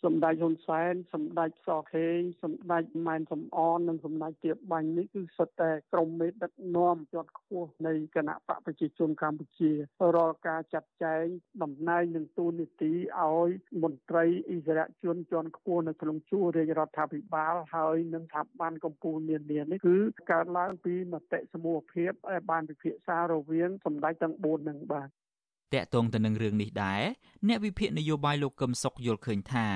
សម្ដេចហ៊ុនសែនសម្ដេចសខេងសម្ដេចម៉ែនសំអននិងសម្ដេចទៀបបាញ់នេះគឺសុទ្ធតែក្រុមមេដឹកនាំជាន់ខ្ពស់នៃគណៈបកប្រជាជនកម្ពុជារាល់ការចាត់ចែងតំណែងនិងទូនីតិឲ្យមន្ត្រីអិសរាជជនជាន់ខ្ពស់នៅក្នុងជួររាជរដ្ឋាភិបាលហើយនិងស្ថាប័នកម្ពុជានានានេះគឺកើតឡើងពីមតិសមូហភាពដែលបានពិភាក្សារវាងសម្ដេចទាំង4នឹងបាទ តកតងទៅនឹងរឿងនេះដែរអ្នកវិភាគនយោបាយលោកកឹមសុខយល់ឃើញថា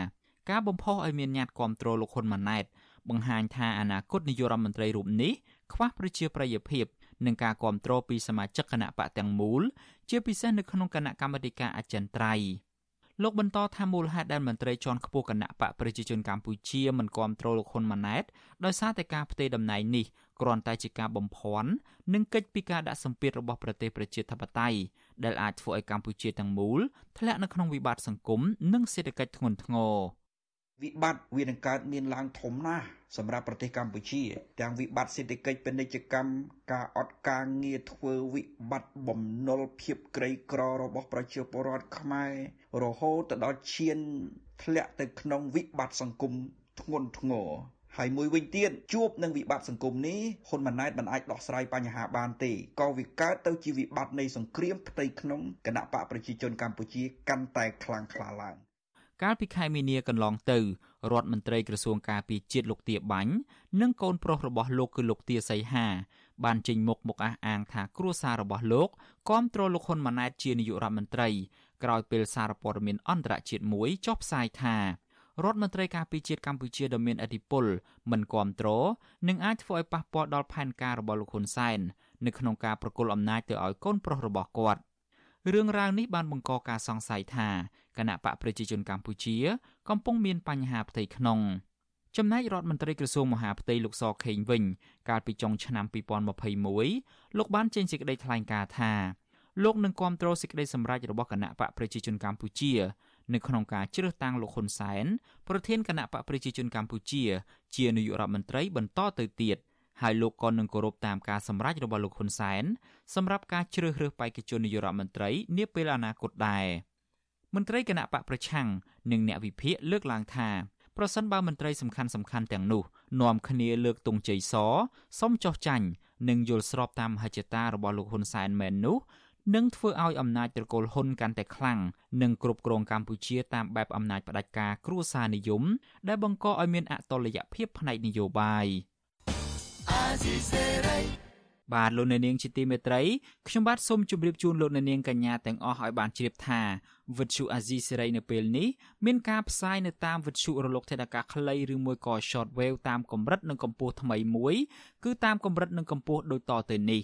ការបំផុសឲ្យមានញត្តិគាំទ្រលោកហ៊ុនម៉ាណែតបង្ហាញថាអនាគតនាយករដ្ឋមន្ត្រីរូបនេះខ្វះប្រជាប្រិយភាពនឹងការគាំទ្រពីសមាជិកគណៈបកទាំងមូល ជាពិសេសនៅក្នុងគណៈកម្មាធិការអចិន្ត្រៃយ៍លោកបន្តថាមូលហេតុដែលមន្ត្រីជាន់ខ្ពស់គណៈបកប្រជាជនកម្ពុជាមិនគាំទ្រលោកហ៊ុនម៉ាណែតដោយសារតែការផ្ទេរតំណែងនេះ គ្រាន់តែជាការបំភាន់និងកិច្ចពីការដាក់សម្ពាធរបស់ប្រទេសប្រជាធិបតេយ្យដែលអាចធ្វើឲ្យកម្ពុជាទាំងមូលធ្លាក់នៅក្នុងវិបត្តិសង្គមនិងសេដ្ឋកិច្ចធ្ងន់ធ្ងរវិបត្តិវានឹងកើតមានឡើងធំណាស់សម្រាប់ប្រទេសកម្ពុជា ទាំងវិបត្តិសេដ្ឋកិច្ចពាណិជ្ជកម្មការអត់ការងារធ្វើវិបត្តិបំណុលភាពក្រីក្ររបស់ប្រជាពលរដ្ឋខ្មែររហូតទៅដល់ឈានធ្លាក់ទៅក្នុងវិបត្តិសង្គមធ្ងន់ធ្ងរ ហើយមួយវិញទៀតជួបនឹងវិបត្តិសង្គមនេះហ៊ុនម៉ាណែតមិនអាចដោះស្រាយបញ្ហាបានទេក៏វាកើតទៅជាវិបត្តិនៃសង្គ្រាមផ្ទៃក្នុងគណៈបកប្រជាជនកម្ពុជាកាន់តែខ្លាំងក្លាឡើងកាលពីខែមីនាកន្លងទៅរដ្ឋមន្ត្រីក្រសួងការពារជាតិលោកទាបាញ់និងកូនប្រុសរបស់លោកគឺលោកទាសីហាបានចេញមុខមកអះអាងថាគ្រួសាររបស់លោកគាំទ្រលោកហ៊ុនម៉ាណែតជានាយករដ្ឋមន្ត្រីក្រោយពេលសារព័ត៌មានអន្តរជាតិមួយចុះផ្សាយថា រដ្ឋមន្ត្រីការពារជាតិកម្ពុជាដ៏មានឥទ្ធិពលមិនគ្រប់គ្រងនឹងអាចធ្វើឲ្យប៉ះពាល់ដល់ផែនការរបស់លោកហ៊ុនសែននៅក្នុងការប្រគល់អំណាចទៅឲ្យកូនប្រុសរបស់គាត់រឿងរ៉ាវនេះបានបង្កការសង្ស័យថាគណៈបកប្រជាជនកម្ពុជា កំពុងមានបញ្ហាផ្ទៃក្នុងចំណែករដ្ឋមន្ត្រីក្រសួងមហាផ្ទៃលោកសខេងវិញ កាលពីចុងឆ្នាំ2021លោកបានចេញសេចក្តីថ្លែងការណ៍ថាលោកនឹងគាំទ្រសេចក្តីសម្រេចរបស់គណៈបកប្រជាជនកម្ពុជា នៅក្នុងការជ្រើសតាំងលោកហ៊ុនសែនប្រធានគណៈបកប្រជាជនកម្ពុជា ជានាយករដ្ឋមន្ត្រីបន្តទៅទៀតហើយលោកក៏នឹងគោរពតាមការសម្រេចរបស់លោកហ៊ុនសែនសម្រាប់ការជ្រើសរើសបេក្ខជននាយករដ្ឋមន្ត្រីនាពេលអនាគតដែរមន្ត្រីគណៈបកប្រឆាំងនិងអ្នកវិភាគលើកឡើងថាប្រសិនបើមន្ត្រីសំខាន់សំខាន់ទាំងនោះនាំគ្នាលើកទង់ជ័យសសុំចោះចាញ់និងយល់ស្របតាមមហិច្ឆតារបស់លោកហ៊ុនសែនមែននោះ នឹងធ្វើឲ្យអំណាចត្រកូលហ៊ុនកាន់តែខ្លាំងនិងគ្រប់គ្រងកម្ពុជាតាមបែបអំណាចផ្ដាច់ការគ្រួសារនិយម ដែលបង្កឲ្យមានអតុល្យភាពផ្នែកនយោបាយបាទលោកអ្នកនាងជាទីមេត្រីខ្ញុំបាទសូមជម្រាបជូនលោកអ្នកនាងកញ្ញាទាំងអស់ឲ្យបានជ្រាបថាវិទ្យុអាស៊ីសេរីនៅពេលនេះមានការផ្សាយនៅតាមវិទ្យុរលកថេដាកាខ្លីឬមួយក៏ short wave តាមកម្រិតនិងកម្ពស់ថ្មីមួយ គឺតាមកម្រិតនិងកម្ពស់ដូចតទៅនេះ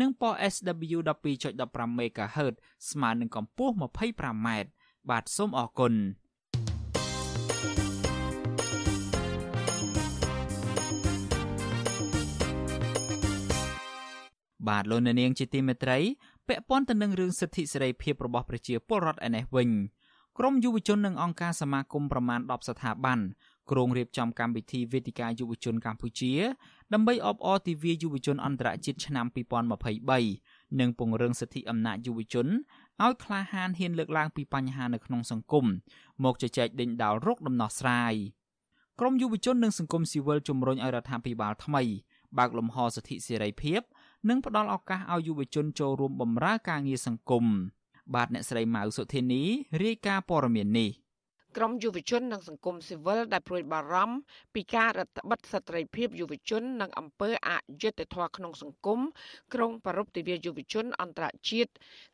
និងប៉ុស SW 12.15 MHz ស្មើនឹងកម្ពស់ 25m បាទសូមអរគុណបាទលោកនាងជាទីមេត្រីពាក់ព័ន្ធទៅនឹងរឿងសិទ្ធិសេរីភាពរបស់ប្រជាពលរដ្ឋឯនេះវិញក្រមយុវជននិងអង្គការសមាគមប្រមាណ10ស្ថាប័នគ្រងរៀបចំកម្មវិធីវេទិកាយុវជនកម្ពុជា ដើម្បីអបអរទិវាយុវជនអន្តរជាតិឆ្នាំ2023និងពង្រឹងសិទ្ធិអំណាចយុវជនឲ្យក្លាហានហ៊ានលើកឡើងពីបញ្ហានៅក្នុងសង្គមមកជជែកដេញដោលរកដំណោះស្រាយក្រមយុវជននិងសង្គមស៊ីវិលជំរុញឲ្យរដ្ឋាភិបាលថ្មីបើកលំហសិទ្ធិសេរីភាព និងផ្ដល់ឱកាសឲ្យយុវជនចូលរួមបម្រើការងារសង្គមបាទអ្នកស្រីម៉ៅសុធានីរាយការណ៍ព័ត៌មាននេះ ក្រមយុវជននិងសង្គមស៊ីវិលដែលព្រួយបារម្ភពីការរដ្ឋបិទសិទ្ធិភាពយុវជននិងអំពើអយុត្តិធម៌ក្នុងសង្គមក្រុងប្រពៃទិវាយុវជនអន្តរជាតិ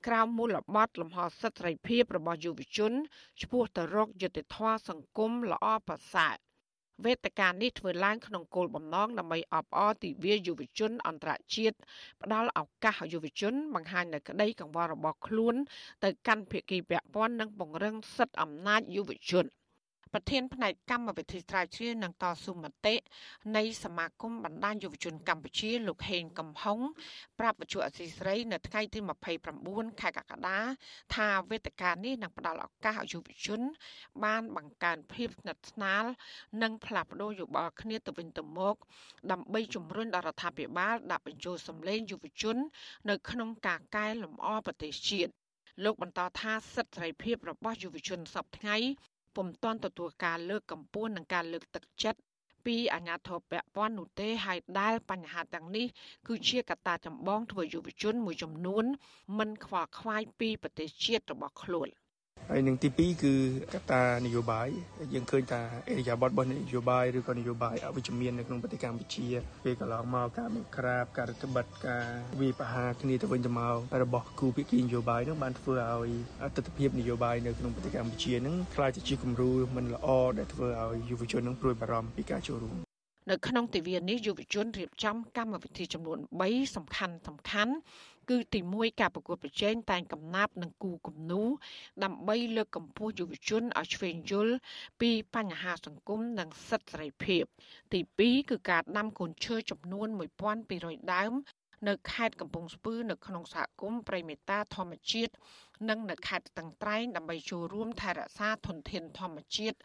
ក្រៅមូលបត្រលំហសិទ្ធិភាពរបស់យុវជនឆ្ពោះទៅរកយុត្តិធម៌សង្គមល្អប្រសើរ វេទិកានេះធ្វើឡើងក្នុងគោលបំណងដើម្បីអបអរទិវាយុវជនអន្តរជាតិផ្ដល់ឱកាសឲ្យយុវជន បង្ហាញនៅក្តីកង្វល់របស់ខ្លួន ទៅកាន់ភាគីពាក់ព័ន្ធនិងពង្រឹងសិទ្ធិអំណាចយុវជន។ ប្រធានផ្នែកកម្មវិធីស្រាវជ្រាវនិងតស៊ូមតិនៃសមាគមបណ្ដាញយុវជនកម្ពុជាលោកហេងកំហុងប្រាប់វិទ្យុអសីស្រីនៅថ្ងៃទី29ខែកក្កដាថាវេទិកានេះនឹងផ្ដល់ឱកាសឲ្យយុវជន បានបង្កើនភាពស្និទ្ធស្នាល និងផ្លាស់ប្ដូរយោបល់គ្នាទៅវិញទៅមក ដើម្បីជំរុញដល់រដ្ឋាភិបាលដាក់បញ្ចូលសម្លេងយុវជន នៅក្នុងការកែលម្អប្រទេសជាតិលោកបន្តថាសិទ្ធិសេរីភាពរបស់យុវជនសពថ្ងៃ ពុំទាន់ទទួលការលើកកម្ពស់និងការលើកទឹកចិត្តពីអាជ្ញាធរពាក់ព័ន្ធនោះទេហើយដែលបញ្ហាទាំងនេះគឺជាកត្តាចម្បងធ្វើយុវជនមួយចំនួនមិនខ្វល់ខ្វាយពីប្រទេសជាតិរបស់ខ្លួន។ ហើយនឹងទី2គឺកត្តានយោបាយយើងឃើញថាអេរយាប័តរបស់នយោបាយឬក៏នយោបាយអវិជ្ជមាននៅក្នុងប្រទេសកម្ពុជាពេលកន្លងមកការបង្ក្រាបការរដ្ឋបិទការវាយប្រហារគ្នាទៅវិញទៅមករបស់គូភាគីនយោបាយនឹងបានធ្វើឲ្យទស្សនវិជ្ជានយោបាយនៅក្នុងប្រទេសកម្ពុជានឹងខ្លាចជាគំរូមិនល្អដែលធ្វើឲ្យយុវជននឹងព្រួយបារម្ភពីការចូលរួមនៅក្នុងទិវានេះយុវជនរៀបចំកម្មវិធីចំនួន3សំខាន់សំខាន់ គឺទី1ការប្រកួតប្រជែងតែងកំណាប់និងគូគំនូដើម្បីលើកកម្ពស់យុវជនឲ្យឆ្វេងយល់ពីបញ្ហាសង្គមនិងសិទ្ធិសេរីភាព ទី2គឺការដាំកូនឈើចំនួន1200ដើមនៅខេត្តកំពង់ស្ពឺនៅក្នុងសហគមន៍ព្រៃមេតាធម្មជាតិនិងនៅខេត្តស្ទឹងត្រែងដើម្បីចូលរួមថែរក្សាធនធានធម្មជាតិ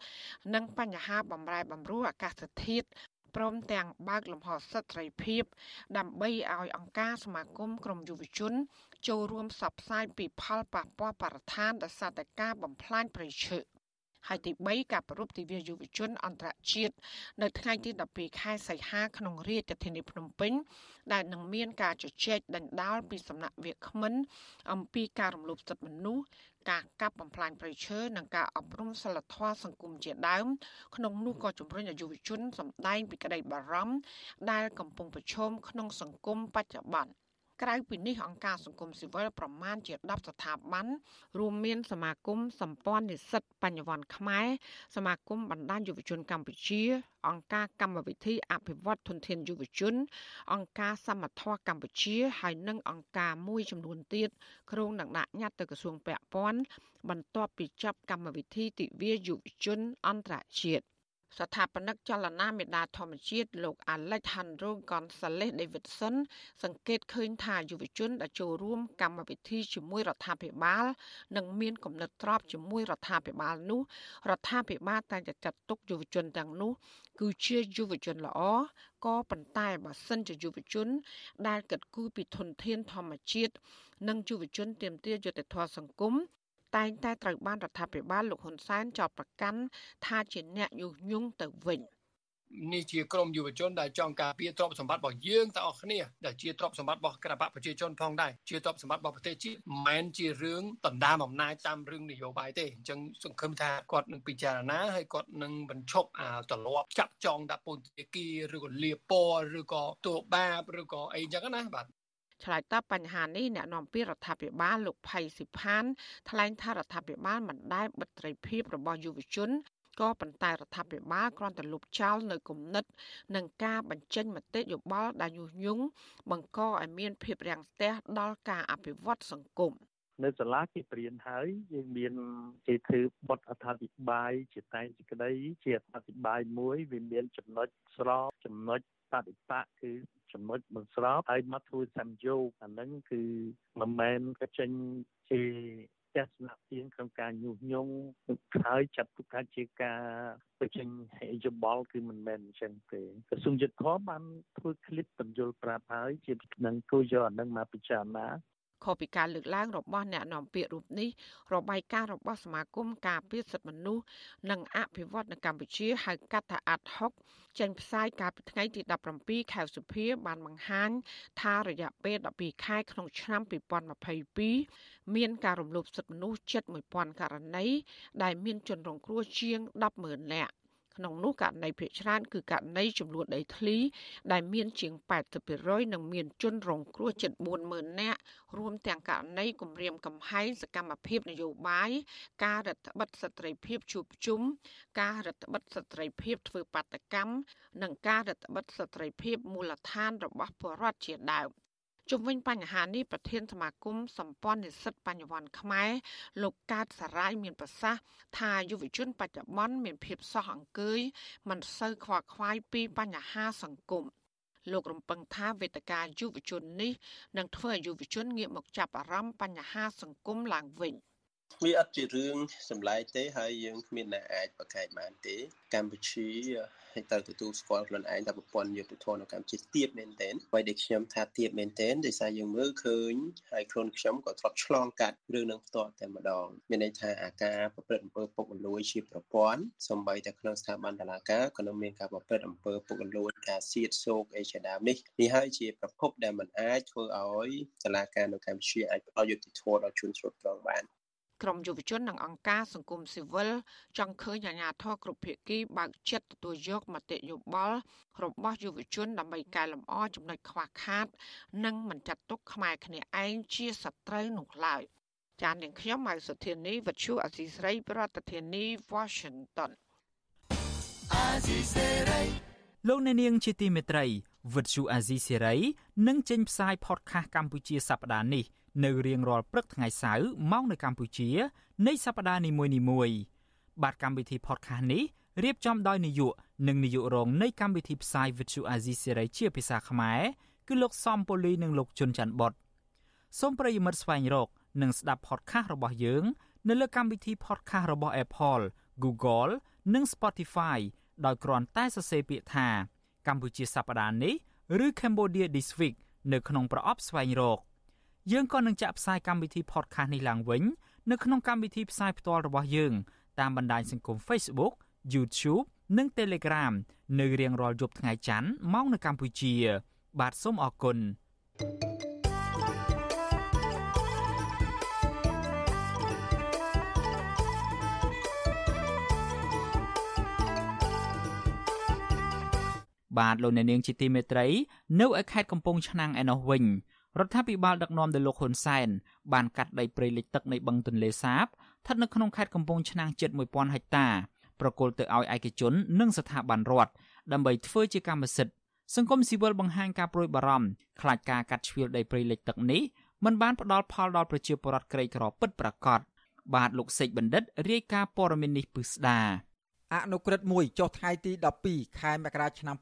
និងបញ្ហាបំរែបំរួលអាកាសធាតុ ព្រមទាំងបើកលំហសិទ្ធិសេរីភាព ដើម្បីឲ្យអង្គការសមាគមក្រមយុវជន ចូលរួមផ្សព្វផ្សាយពីផលប៉ះពាល់បរិស្ថានដោយសារតែការបំផ្លាញព្រៃឈើ ហើយទី3ការប្រពៃទិវាយុវជនអន្តរជាតិនៅថ្ងៃទី12ខែសីហាក្នុងរាជធានីភ្នំពេញដែលនឹងមានការជជែកដេញដោលពីសំណាក់វាគ្មិន អំពីការរំលោភសិទ្ធិមនុស្សការកាប់បំផ្លាញព្រៃឈើនិងការអប់រំសិលធម៌សង្គមជាដើម ក្នុងនោះក៏ជំរុញឲ្យយុវជនសម្ដែងពីក្តីបារម្ភដែលកំពុងប្រឈមក្នុងសង្គមបច្ចុប្បន្ន ក្រៅពីនេះអង្គការសង្គមស៊ីវិលប្រមាណជា10ស្ថាប័នរួមមានសមាគមសម្ព័ន្ធនិស្សិតបញ្ញវន្តខ្មែរសមាគមបណ្ដាញយុវជនកម្ពុជា អង្គការកម្មវិធីអភិវឌ្ឍធនធានយុវជន អង្គការសមត្ថៈកម្ពុជាហើយនិងអង្គការមួយចំនួនទៀតក្រុងនឹងដាក់ញត្តិទៅក្រសួងពាក់ព័ន្ធបន្ទាប់ពីចាប់កម្មវិធីទិវាយុវជនអន្តរជាតិ ស្ថាបនិកចលនាមេដាធម្មជាតិលោក Alejandro Gonzalez Davidson សង្កេតឃើញថាយុវជនដែលចូលរួមកម្មវិធីជាមួយរដ្ឋាភិបាល និងមានគំនិតទ្របជាមួយរដ្ឋាភិបាលនោះរដ្ឋាភិបាលតែងតែចាត់ទុកយុវជនទាំងនោះ គឺជាយុវជនល្អក៏ប៉ុន្តែបើសិនជាយុវជន ដែលកិត្តគូពីធនធានធម្មជាតិនិងយុវជនទាមទារយុត្តិធម៌សង្គម តែងតែត្រូវបានរដ្ឋាភិបាលលោកហ៊ុនសែនចោទប្រកាន់ថាជាអ្នកយុះញង់ទៅវិញនេះជាក្រមយុវជនដែលចង់ការពារទ្រព្យសម្បត្តិរបស់យើងទាំងអស់គ្នាដែលជាទ្រព្យសម្បត្តិរបស់គណបកប្រជាជនផងដែរជាទ្រព្យសម្បត្តិរបស់ប្រទេសជាតិមិនមែនជារឿងដណ្ដើមអំណាចតាមរឿងនយោបាយទេអញ្ចឹងសង្ឃឹមថាគាត់នឹងពិចារណាហើយគាត់នឹងបញ្ឈប់អាទម្លាប់ចាក់ចងដាក់ពន្ធនាគារឬក៏លាពណ៌ឬក៏ទោបាបឬក៏អីអញ្ចឹងណាបាទ ឆ្លើយតបបញ្ហានេះអ្នកនាំពាក្យរដ្ឋាភិបាលលោកផៃស៊ីផានថ្លែងថារដ្ឋាភិបាលមិនដែលបិទត្រីភាពរបស់យុវជនក៏ប៉ុន្តែរដ្ឋាភិបាលគ្រាន់តែលុបចោលនៅគំនិតនិងការបញ្ចេញមតិយោបល់ដែលញុះញង់បង្កឲ្យមានភាពរាំងស្ទះដល់ការអភិវឌ្ឍសង្គមនៅសាលាគេព្រៀនហើយយើងមានគេធ្វើបទអត្ថាធិប្បាយជាតែងសេចក្តីជាអត្ថាធិប្បាយមួយវាមានចំណុចស្របចំណុចបដិបកគឺ ចំណុចមិនស្របហើយមកធ្វើសំយោគអាហ្នឹងគឺមិនមែនចេញជាទស្សនៈទៀងក្នុងការញុះញង់ហើយចាត់ទុកថាជាការបញ្ចេញយោបល់គឺមិនមែនអញ្ចឹងទេក្រសួងយុទ្ធភ័ពបានធ្វើឃ្លីបបញ្យលប្រាប់ហើយជានឹងគូយកអានឹងមកពិចារណា ខុសពីការលើកឡើងរបស់អ្នកនាំពាក្យរូបនេះរបាយការណ៍របស់សមាគមការពារសិទ្ធិមនុស្សនិងអភិវឌ្ឍនៅកម្ពុជាហៅកាត់ថាអាត់ហុកចេញផ្សាយកាលពីថ្ងៃទី17ខែសុភាបានបង្ហាញថារយៈពេល12ខែក្នុងឆ្នាំ2022មានការរំលោភសិទ្ធិមនុស្សជិត1000ករណីដែលមានជនរងគ្រោះជាង100,000នាក់ ក្នុងនោះករណីភាគច្រើនគឺករណីចំនួនដីធ្លី ដែលមានជាង80%និងមានជនរងគ្រោះជិត40000នាក់រួមទាំងករណីគម្រាមកំហែងសកម្មភាពនយោបាយការរដ្ឋបិទសិទ្ធិភាពជួបជុំការរដ្ឋបិទសិទ្ធិភាពធ្វើបាតកម្មនិងការរដ្ឋបិទសិទ្ធិភាពមូលដ្ឋានរបស់ប្រជារដ្ឋជាដើម ជុំវិញបញ្ហានេះប្រធានសមាគមសម្ព័ន្ធនិស្សិតបញ្ញវន្តខ្មែរលោកកើតសារាយមានប្រសាសន៍ថាយុវជនបច្ចុប្បន្នមានភាពសោះអង្គើយមិនសូវខ្វល់ខ្វាយពីបញ្ហាសង្គមលោករំពឹងថាវេទិកាយុវជននេះនឹងធ្វើឲ្យយុវជនងាកមកចាប់អារម្មណ៍បញ្ហាសង្គមឡើងវិញ។ វាអត់ជារឿងសម្លែកទេហើយយើងគ្មានអ្នកអាចប្រកែកបានទេ កម្ពុជាហើយត្រូវទទួលស្គាល់ខ្លួនឯងថាប្រព័ន្ធយុទ្ធធននៅកម្ពុជាទៀបមែនទែនអ្វីដែលខ្ញុំថាទៀបមែនទែនដោយសារយើងមើលឃើញហើយខ្លួនខ្ញុំក៏ធ្លាប់ឆ្លងកាត់រឿងនឹងផ្ទាល់តែម្ដងមានន័យថាអាការប្រព្រឹត្តអំពើពុករលួយជាប្រព័ន្ធសម្បីតែក្នុងស្ថាប័នតុលាការក៏នៅមានការប្រព្រឹត្តអំពើពុករលួយការសៀតសោកអីជាដើមនេះនេះហើយជាប្រភពដែលมันអាចធ្វើឲ្យតុលាការនៅកម្ពុជាអាចផ្ដល់យុត្តិធម៌ដល់ជនស្រុតត្រង់បាន ក្រមយុវជន និងអង្គការសង្គមស៊ីវិលចង់ឃើញអាជ្ញាធរគ្រប់ភាគីបើកចិត្តទទួលយកមតិយោបល់របស់យុវជន ដើម្បីកែលម្អចំណុចខ្វះខាត និងមិនចាត់ទុកខ្មែរគ្នាឯងជាសត្រូវនោះឡើយចាននាងខ្ញុំម៉ៅសុធានីវិទ្យុអសីស្រី ប្រធានាធិបតី Washington អាស៊ីសេរីលោកអ្នកនាងជាទីមេត្រីវិទ្យុអាស៊ីសេរីនឹងចេញផ្សាយ podcast កម្ពុជាសប្តាហ៍នេះ នៅរៀងរាល់ព្រឹកថ្ងៃសៅរ៍ម៉ោងនៅកម្ពុជា នៃសប្តាហ៍នីមួយៗបាទកម្មវិធី podcast នេះរៀបចំដោយនាយកនិងនាយករងនៃកម្មវិធីផ្សាយ Vuthu Azizi Serai ជាភាសាខ្មែរគឺលោកសំពូលីនិងលោកជុនច័ន្ទបតសូមប្រិយមិត្តស្វែងរក និងស្ដាប់ podcast របស់យើង នៅលើកម្មវិធី podcast របស់ Apple, Google និង Spotify ដោយគ្រាន់តែសរសេរពាក្យថា កម្ពុជាសប្តាហ៍នេះឬ Cambodia This Week នៅក្នុងប្រអប់ស្វែងរក យើងក៏នឹងចាក់ផ្សាយកម្មវិធី podcast នេះឡើងវិញនៅក្នុងកម្មវិធីផ្សាយផ្ទាល់របស់យើងតាមបណ្ដាញសង្គម Facebook YouTube និង Telegram នៅរៀងរាល់យប់ថ្ងៃច័ន្ទម៉ោងនៅកម្ពុជា បាទសូមអរគុណបាទលោកអ្នកនាងជាទីមេត្រី នៅឯខេត្តកំពង់ឆ្នាំងឯណោះវិញ រដ្ឋាភិបាលដឹកនាំដោយលោកហ៊ុនសែនបានកាត់ដីព្រៃលិចទឹកនៃបឹងទន្លេសាបស្ថិតនៅក្នុងខេត្តកំពង់ឆ្នាំងជិត1000ហិកតាប្រគល់ទៅឲ្យឯកជននិងស្ថាប័នរដ្ឋដើម្បីធ្វើជាកម្មសិទ្ធិសង្គមស៊ីវិលបង្ហាញការប្រួយបារម្ភខ្លាចការកាត់ជ្រៀលដីព្រៃលិចទឹកនេះមិនបានផ្ដល់ផលដល់ប្រជាពលរដ្ឋក្រីក្រពិតប្រាកដបាទលោកសេកបណ្ឌិតរាយការណ៍ព័ត៌មាននេះពិស្ដាអនុក្រឹត្យមួយចុះថ្ងៃទី12ខែមករាឆ្នាំ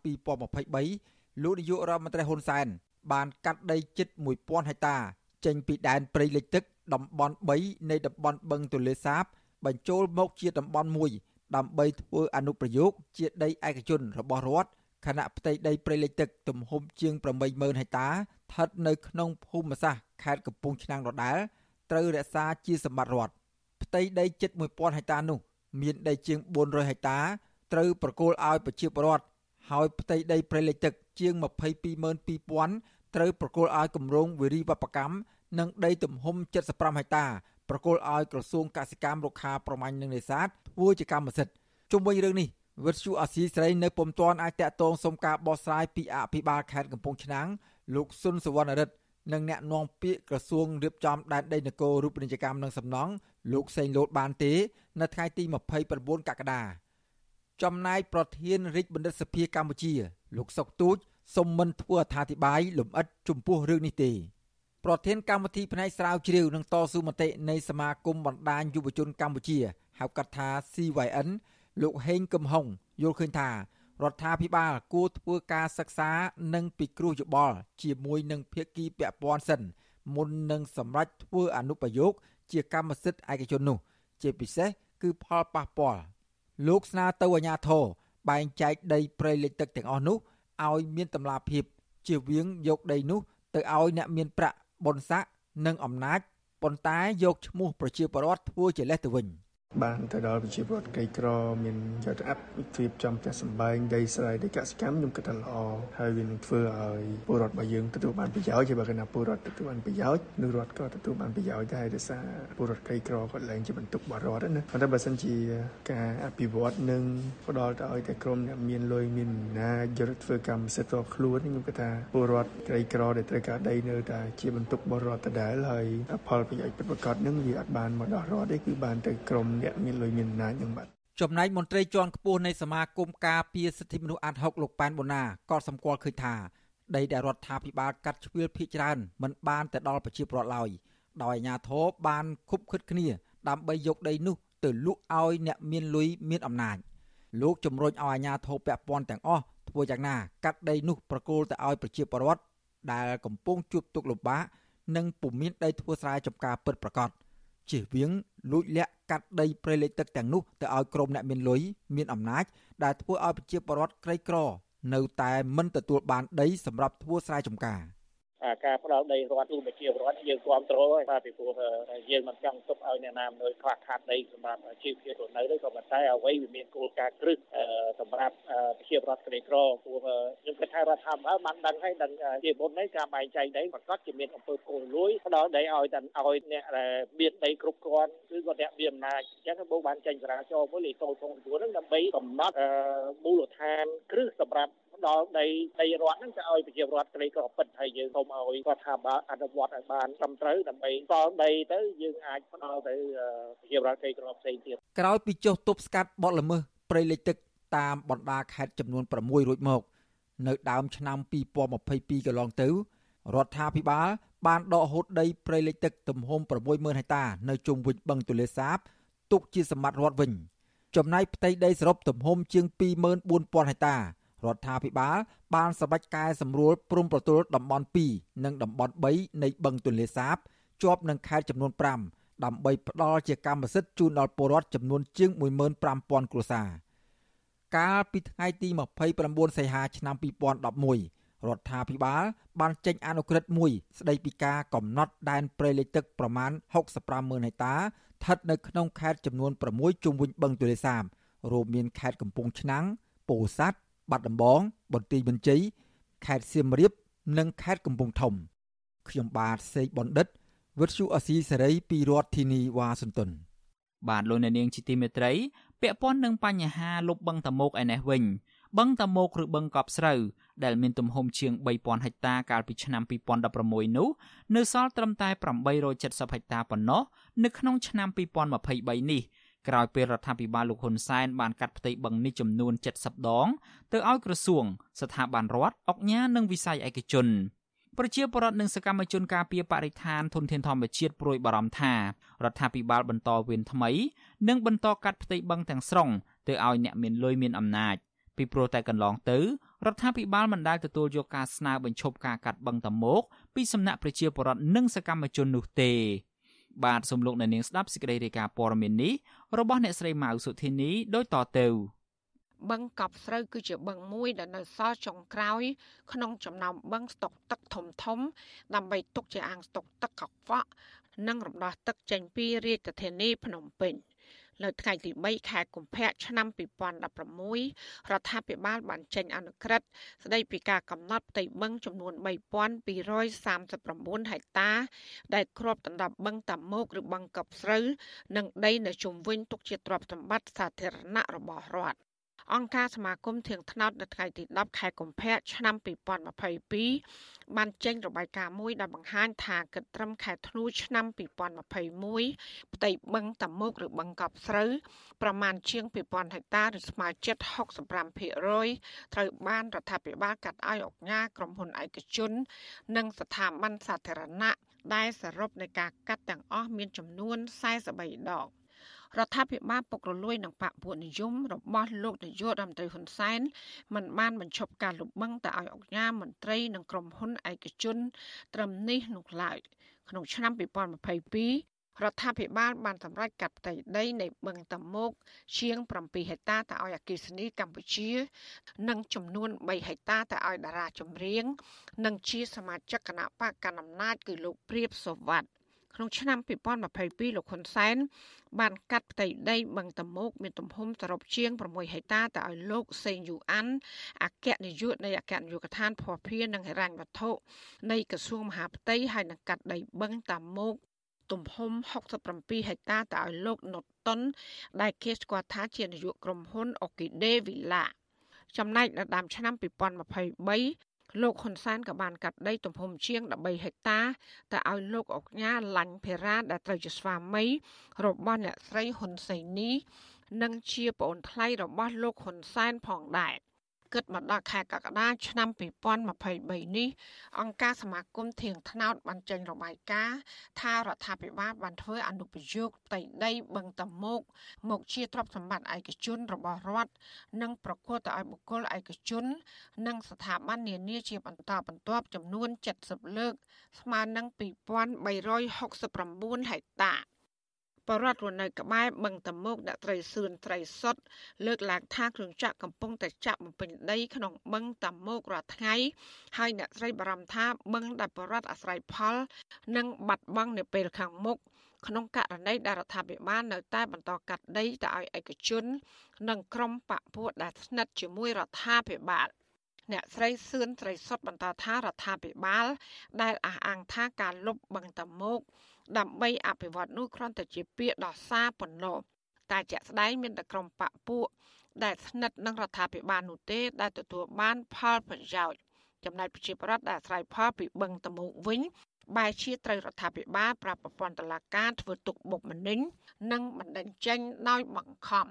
2023លោកនាយករដ្ឋមន្ត្រីហ៊ុនសែន បានកាត់ដីជិត1000ហិកតា ចេញពីដែនព្រៃលិចទឹកតំបន់3នៃតំបន់បឹងទន្លេសាប បញ្ចូលមកជាតំបន់មួយដើម្បីធ្វើអនុប្រយោគជាដីឯកជនរបស់រដ្ឋខណៈផ្ទៃដីព្រៃលិចទឹកទំហំជាង80000ហិកតាស្ថិតនៅក្នុងភូមិសាស្ត្រខេត្តកំពង់ឆ្នាំងដដែលត្រូវរក្សាជាសម្បត្តិរដ្ឋផ្ទៃដីជិត1000ហិកតានោះមានដីជាង400ហិកតាត្រូវប្រគល់ឲ្យប្រជាពលរដ្ឋហើយផ្ទៃដីព្រៃលិចទឹក ជាង222,000ត្រូវប្រគល់ឲ្យគម្រោងវិរិយវប្បកម្មនិងដីទំហំ75ហិកតាប្រគល់ឲ្យក្រសួងកសិកម្មរុក្ខាប្រមាញ់និងនេសាទធ្វើជាកម្មសិទ្ធិជុំវិញរឿងនេះវិទ្យុអាស៊ីសេរីនៅពុំទាន់អាចតាក់ទងសុំការបោះស្រាយពីអភិបាលខេត្តកំពង់ឆ្នាំងលោកសុនសវណ្ណរិទ្ធនិងអ្នកនាំពាក្យក្រសួងរៀបចំដែនដីនគររូបនីយកម្មនិងសំណង់លោកសេងលូតបានទេ នៅថ្ងៃទី29កក្កដាចំណែកប្រធានរាជបណ្ឌិតសភាកម្ពុជា លោកសុកទូចសុំមិនធ្វើអត្ថាធិប្បាយលម្អិតចំពោះរឿងនេះទេប្រធានកម្មវិធីផ្នែកស្រាវជ្រាវនិងតស៊ូមតិនៃសមាគមបណ្ដាញយុវជនកម្ពុជាហៅកាត់ថា CYN លោកហេងកំហុងយល់ឃើញថារដ្ឋាភិបាលគួរធ្វើការសិក្សានិងពិគ្រោះយោបល់ជាមួយនឹងភាគីពាក់ព័ន្ធសិនមុននឹងសម្រេចធ្វើអនុប្រយោគជាកម្មសិទ្ធិឯកជននោះ ជាពិសេសគឺផលប៉ះពាល់លោកស្នើទៅអាជ្ញាធរ បែងចែកដីព្រៃលិចទឹកទាំងអស់នោះឲ្យមានតម្លាភាពជៀសវាងយកដីនោះ ទៅឲ្យអ្នកមានប្រាក់បុណ្យស័ក្តិនិងអំណាចប៉ុន្តែយកឈ្មោះប្រជាពលរដ្ឋធ្វើជាលេសទៅវិញ។ បានទៅដល់ប្រជាពលរដ្ឋក្រីក្រមានយកទៅអាប់ទ្រៀបចំផ្ទះសម្បែងដីស្រែដីកសិកម្មខ្ញុំគិតថាល្អហើយវានឹងធ្វើឲ្យពលរដ្ឋរបស់យើងទទួលបានប្រយោជន៍ជាបើគណៈពលរដ្ឋទទួលបានប្រយោជន៍និងរដ្ឋក៏ទទួលបានប្រយោជន៍ដែរដោយសារពលរដ្ឋក្រីក្រគាត់ឡើងជាបន្ទុករបស់រដ្ឋណាប៉ុន្តែបើសិនជាការអភិវឌ្ឍនឹងផ្ដល់ទៅឲ្យតែក្រុមអ្នកមានលុយមានអំណាចយកទៅធ្វើកម្មសិទ្ធិរបស់ខ្លួនខ្ញុំគិតថាពលរដ្ឋក្រីក្រដែលត្រូវការដីនៅតែជាបន្ទុករបស់រដ្ឋដដែលហើយផលប្រយោជន៍ពិតប្រាកដនឹងវាអត់បានមកដល់រដ្ឋទេគឺបានទៅក្រុមអ្នកមានលុយមានអំណាចនឹងបាទចំណែកមន្ត្រីជាន់ខ្ពស់នៃសមាគមការពារសិទ្ធិមនុស្សអាត់ហុកលោកប៉ែនបូណាក៏សម្គាល់ឃើញថាដីដែលរដ្ឋាភិបាលកាត់ជ្រឿលភៀកច្រើនមិនបានទៅដល់ប្រជាពលរដ្ឋឡើយដោយអាជ្ញាធរបានខុបខិតគ្នា ដើម្បីយកដីនោះទៅលក់ឲ្យអ្នកមានលុយមានអំណាចលោកជំរុញឲ្យអាជ្ញាធរពាក់ព័ន្ធទាំងអស់ធ្វើយ៉ាងណាកាត់ដីនោះប្រគល់ទៅឲ្យប្រជាពលរដ្ឋដែលកំពុងជួបទុក្ខលំបាកនិងពុំមានដីធ្វើស្រែចម្ការពិតប្រាកដ ជៀសវាងលួចលាក់កាត់ដីព្រៃលិចទឹកទាំងនោះទៅឲ្យក្រុមអ្នកមានលុយមានអំណាចដែលធ្វើឲ្យប្រជាពលរដ្ឋក្រីក្រ នៅតែមិនទទួលបានដីសម្រាប់ធ្វើស្រែចម្ការ។ ការផ្ដល់ដីរដ្ឋទូប្រជាពលរដ្ឋយើងគ្រប់គ្រងហើយបាទពីព្រោះយើងមិនចង់ទុកឲ្យអ្នកណាមួយខ្វះខាតដីសម្រាប់ជីវភាពរស់នៅទេក៏ប៉ុន្តែអ្វីវាមានគោលការណ៍គ្រឹះសម្រាប់ប្រជាពលរដ្ឋក្រីក្រព្រោះខ្ញុំគិតថារដ្ឋាភិបាលបានដឹងហើយដឹងជាមុននេះការបែងចែកដីប្រកាសជាមានអំពើគោលលួយផ្ដល់ដីឲ្យតែឲ្យអ្នកដែលមានដីគ្រប់គ្រាន់គឺគាត់អ្នកមានអំណាចអញ្ចឹងបូបានចេញចរាចរណ៍មួយលេខ009ហ្នឹងដើម្បីកំណត់មូលដ្ឋានគ្រឹះសម្រាប់ ដល់ដីដីរដ្ឋហ្នឹងទៅឲ្យប្រជាពលរដ្ឋក្រីក្រពិតហើយយើងសូមឲ្យរដ្ឋាភិបាលអនុវត្តឲ្យបានត្រឹមត្រូវដើម្បីសល់ដីទៅយើងអាចផ្ដល់ទៅប្រជាពលរដ្ឋក្រីក្រផ្សេងទៀតក្រោយពីចុះទប់ស្កាត់បទល្មើសព្រៃលិចទឹកតាមបណ្ដាខេត្តចំនួន6រួចមក នៅដើមឆ្នាំ2022កន្លងទៅរដ្ឋាភិបាលបានដកហូតដីព្រៃលិចទឹកទំហំ60000ហិកតា នៅជុំវិញបឹងទលេសាបទុកជាសម្បត្តិរដ្ឋវិញ ចំណែកផ្ទៃដីសរុបទំហំជាង24000ហិកតា រដ្ឋាភិបាលបានសម្រេចកែសម្រួលព្រំប្រទល់តំបន់2និងតំបន់3នៃបឹងទន្លេសាបជាប់នឹងខេត្តចំនួន5ដើម្បីផ្ដល់ជាកម្មសិទ្ធិជូនដល់ពលរដ្ឋចំនួនជាង15000គ្រួសារកាលពីថ្ងៃទី29សីហាឆ្នាំ2011រដ្ឋាភិបាលបានចេញអនុក្រឹត្យមួយ ស្ដីពីការកំណត់ដែនព្រៃលិចទឹកប្រមាណ650,000ហិកតាស្ថិតនៅក្នុងខេត្តចំនួន6ជុំវិញបឹងទន្លេសាបរួមមានខេត្តកំពង់ឆ្នាំងពោធិ៍សាត់ បាត់ដំបង បន្ទាយមានជ័យខេត្តសៀមរាប និងខេត្តកំពង់ធំ ខ្ញុំបាទសេកបណ្ឌិតវិទ្យុអស៊ីសេរីពីរដ្ឋធានីវ៉ាស៊ីនតោនបាទលោកអ្នកនាងជាទីមេត្រី ពាក់ព័ន្ធនឹងបញ្ហាលុបបឹងតមោកឯនេះវិញបឹងតមោកឬបឹងកប់ស្រូវដែលមានទំហំជាង3000ហិកតាកាលពីឆ្នាំ2016នោះនៅសល់ត្រឹមតែ870ហិកតាប៉ុណ្ណោះនៅក្នុងឆ្នាំ2023នេះ ក្រោយពេលរដ្ឋាភិបាលលោកហ៊ុនសែនបានកាត់ផ្ទៃបឹងនេះចំនួន70ដង ទៅឲ្យក្រសួង ស្ថាប័នរដ្ឋអង្គការនិងវិស័យឯកជនប្រជាពលរដ្ឋនិងសកម្មជនការពារបរិស្ថានធនធានធម្មជាតិព្រួយបារម្ភថារដ្ឋាភិបាលបន្តវេនថ្មីនិងបន្តកាត់ផ្ទៃបឹងទាំងស្រុងទៅឲ្យអ្នកមានលុយមានអំណាចពីព្រោះតែកន្លងទៅរដ្ឋាភិបាលមិនដែលទទួលយកការស្នើបញ្ឈប់ការកាត់បឹងតមោកពីសំណាក់ប្រជាពលរដ្ឋនិងសកម្មជននោះទេ បាទសូមលោកអ្នកនាងស្ដាប់សេចក្តីរាយការណ៍ព័ត៌មាននេះរបស់អ្នកស្រីម៉ៅសុធីនីដូចតទៅបឹងកប់ស្រូវគឺជាបឹងមួយដែលនៅសល់ចុងក្រោយ ក្នុងចំណោមបឹងស្តុកទឹកធំធំ ដើម្បីទុកជាអាងស្តុកទឹកកខ្វក់និងរំដោះទឹកចេញពីរាជធានីភ្នំពេញ។ នៅថ្ងៃទី3ខែកុម្ភៈឆ្នាំ2016រដ្ឋាភិបាលបានចេញអនុក្រឹត្យស្តីពីការកំណត់ផ្ទៃបឹងចំនួន3239ហិកតា ដែលគ្របដណ្ដប់បឹងតាមុកឬបឹងកប់ស្រូវនិងដីនៅជុំវិញទុកជាទ្រព្យសម្បត្តិសាធារណៈរបស់រដ្ឋ អង្គការសមាគមធៀងថ្នោតនៅថ្ងៃទី10ខែកុម្ភៈឆ្នាំ2022បានចេញរបាយការណ៍មួយដែលបង្ហាញថាគិតត្រឹមខែធ្នូឆ្នាំ2021ផ្ទៃបឹងតាមុកឬបឹងកប់ស្រូវប្រមាណជាង2000ហិកតាឬស្មើជិត65%ត្រូវបានរដ្ឋាភិបាលកាត់ឲ្យអង្គការក្រុមហ៊ុនឯកជន និងស្ថាប័នសាធារណៈដែលសរុបនៃការកាត់ទាំងអស់មានចំនួន43ដង រដ្ឋាភិបាលពុករលួយនឹងបកពួកនិយមរបស់លោកនាយករដ្ឋមន្ត្រីហ៊ុនសែនមិនបានបញ្ឈប់ការលុបបង្កទៅឲ្យអង្គការមន្ត្រីនិងក្រុមហ៊ុនឯកជន ត្រឹមនេះនោះឡើយក្នុងឆ្នាំ2022រដ្ឋាភិបាលបានសម្រេចកាត់ផ្ទៃដីនៃបឹងតាមុកជាង7ហិកតាទៅឲ្យអគិសនីកម្ពុជា និងចំនួន3ហិកតាទៅឲ្យតារាចម្រៀង និងជាសមាជិកគណៈបកកណ្ដាលអំណាចគឺលោកព្រាបសុវត្ថិ ក្នុងឆ្នាំ2022លោកហ៊ុនសែនបានកាត់ផ្ទៃដីបឹងតមោកមានទំហំសរុបជាង6ហិកតាទៅឲ្យលោកសេងយូអានអគ្គនាយកនៃអគ្គនាយកដ្ឋានភស្តុភារនិងហិរញ្ញវត្ថុនៃក្រសួងមហាផ្ទៃហើយនឹងកាត់ដីបឹងតមោកទំហំ67ហិកតាទៅឲ្យលោកនុតតុនដែលគេស្គាល់ថាជានាយកក្រុមហ៊ុនអូគីដេវីឡាចំណែកនៅដើមឆ្នាំ2023 លោកហ៊ុនសែនក៏បានកាត់ដីទំហំជាង13ហិកតាទៅឲ្យលោកអុកញ៉ាឡាញ់ភេរ៉ាដែលត្រូវជាស្វាមីរបស់អ្នកស្រីហ៊ុនសៃនីនិងជាប្អូនថ្លៃរបស់លោកហ៊ុនសែនផងដែរ គិតមកដល់ខែកក្កដាឆ្នាំ2023នេះអង្គការសមាគមធៀងថ្នោតបានចេញរបាយការណ៍ថារដ្ឋាភិបាលបានធ្វើអនុប្រយោគផ្ទៃដីបឹងតមោកមកជាទ្រព្យសម្បត្តិឯកជនរបស់រដ្ឋនិងប្រគល់ទៅឲ្យបុគ្គលឯកជន និងស្ថាប័ននានាជាបន្តបន្ទាប់ចំនួន70លើកស្មើនឹង2369ហិកតា បរដ្ឋរស់នៅក្បែរបឹងតមោកដាក់ត្រីសឿនត្រីសុតលើកឡើងថាគ្រឿងចាក់កំពុងតែចាក់បំពេញដីក្នុងបឹងតមោករាល់ថ្ងៃហើយអ្នកស្រីបារម្ភថាបឹងដែលបរដ្ឋអាស្រ័យផលនឹងបាត់បង់នៅពេលខាងមុខក្នុងករណីដែលរដ្ឋាភិបាលនៅតែបន្តកាត់ដីទៅឲ្យឯកជន និងក្រុមបពុះដែលស្និទ្ធជាមួយរដ្ឋាភិបាលអ្នកស្រីសឿនត្រីសុតបន្តថារដ្ឋាភិបាល ដែលអះអាងថាការលុបបឹងតមោក ដើម្បីអភិវឌ្ឍនោះគ្រាន់តែជាពាក្យដោះសារប៉ុណ្ណោះតែជាក់ស្ដែងមានតែក្រុមបកពួកដែលស្និទ្ធនឹងរដ្ឋាភិបាលនោះទេ ដែលទទួលបានផលប្រយោជន៍ចំណែកប្រជាប្រដ្ឋដែលអាស្រ័យផលពីបឹងតមោកវិញបែរជាត្រូវរដ្ឋាភិបាលប្រាប់ប្រព័ន្ធតុលាការធ្វើទុកបុកម្នេញនិងបណ្ដឹងចេញដោយបង្ខំ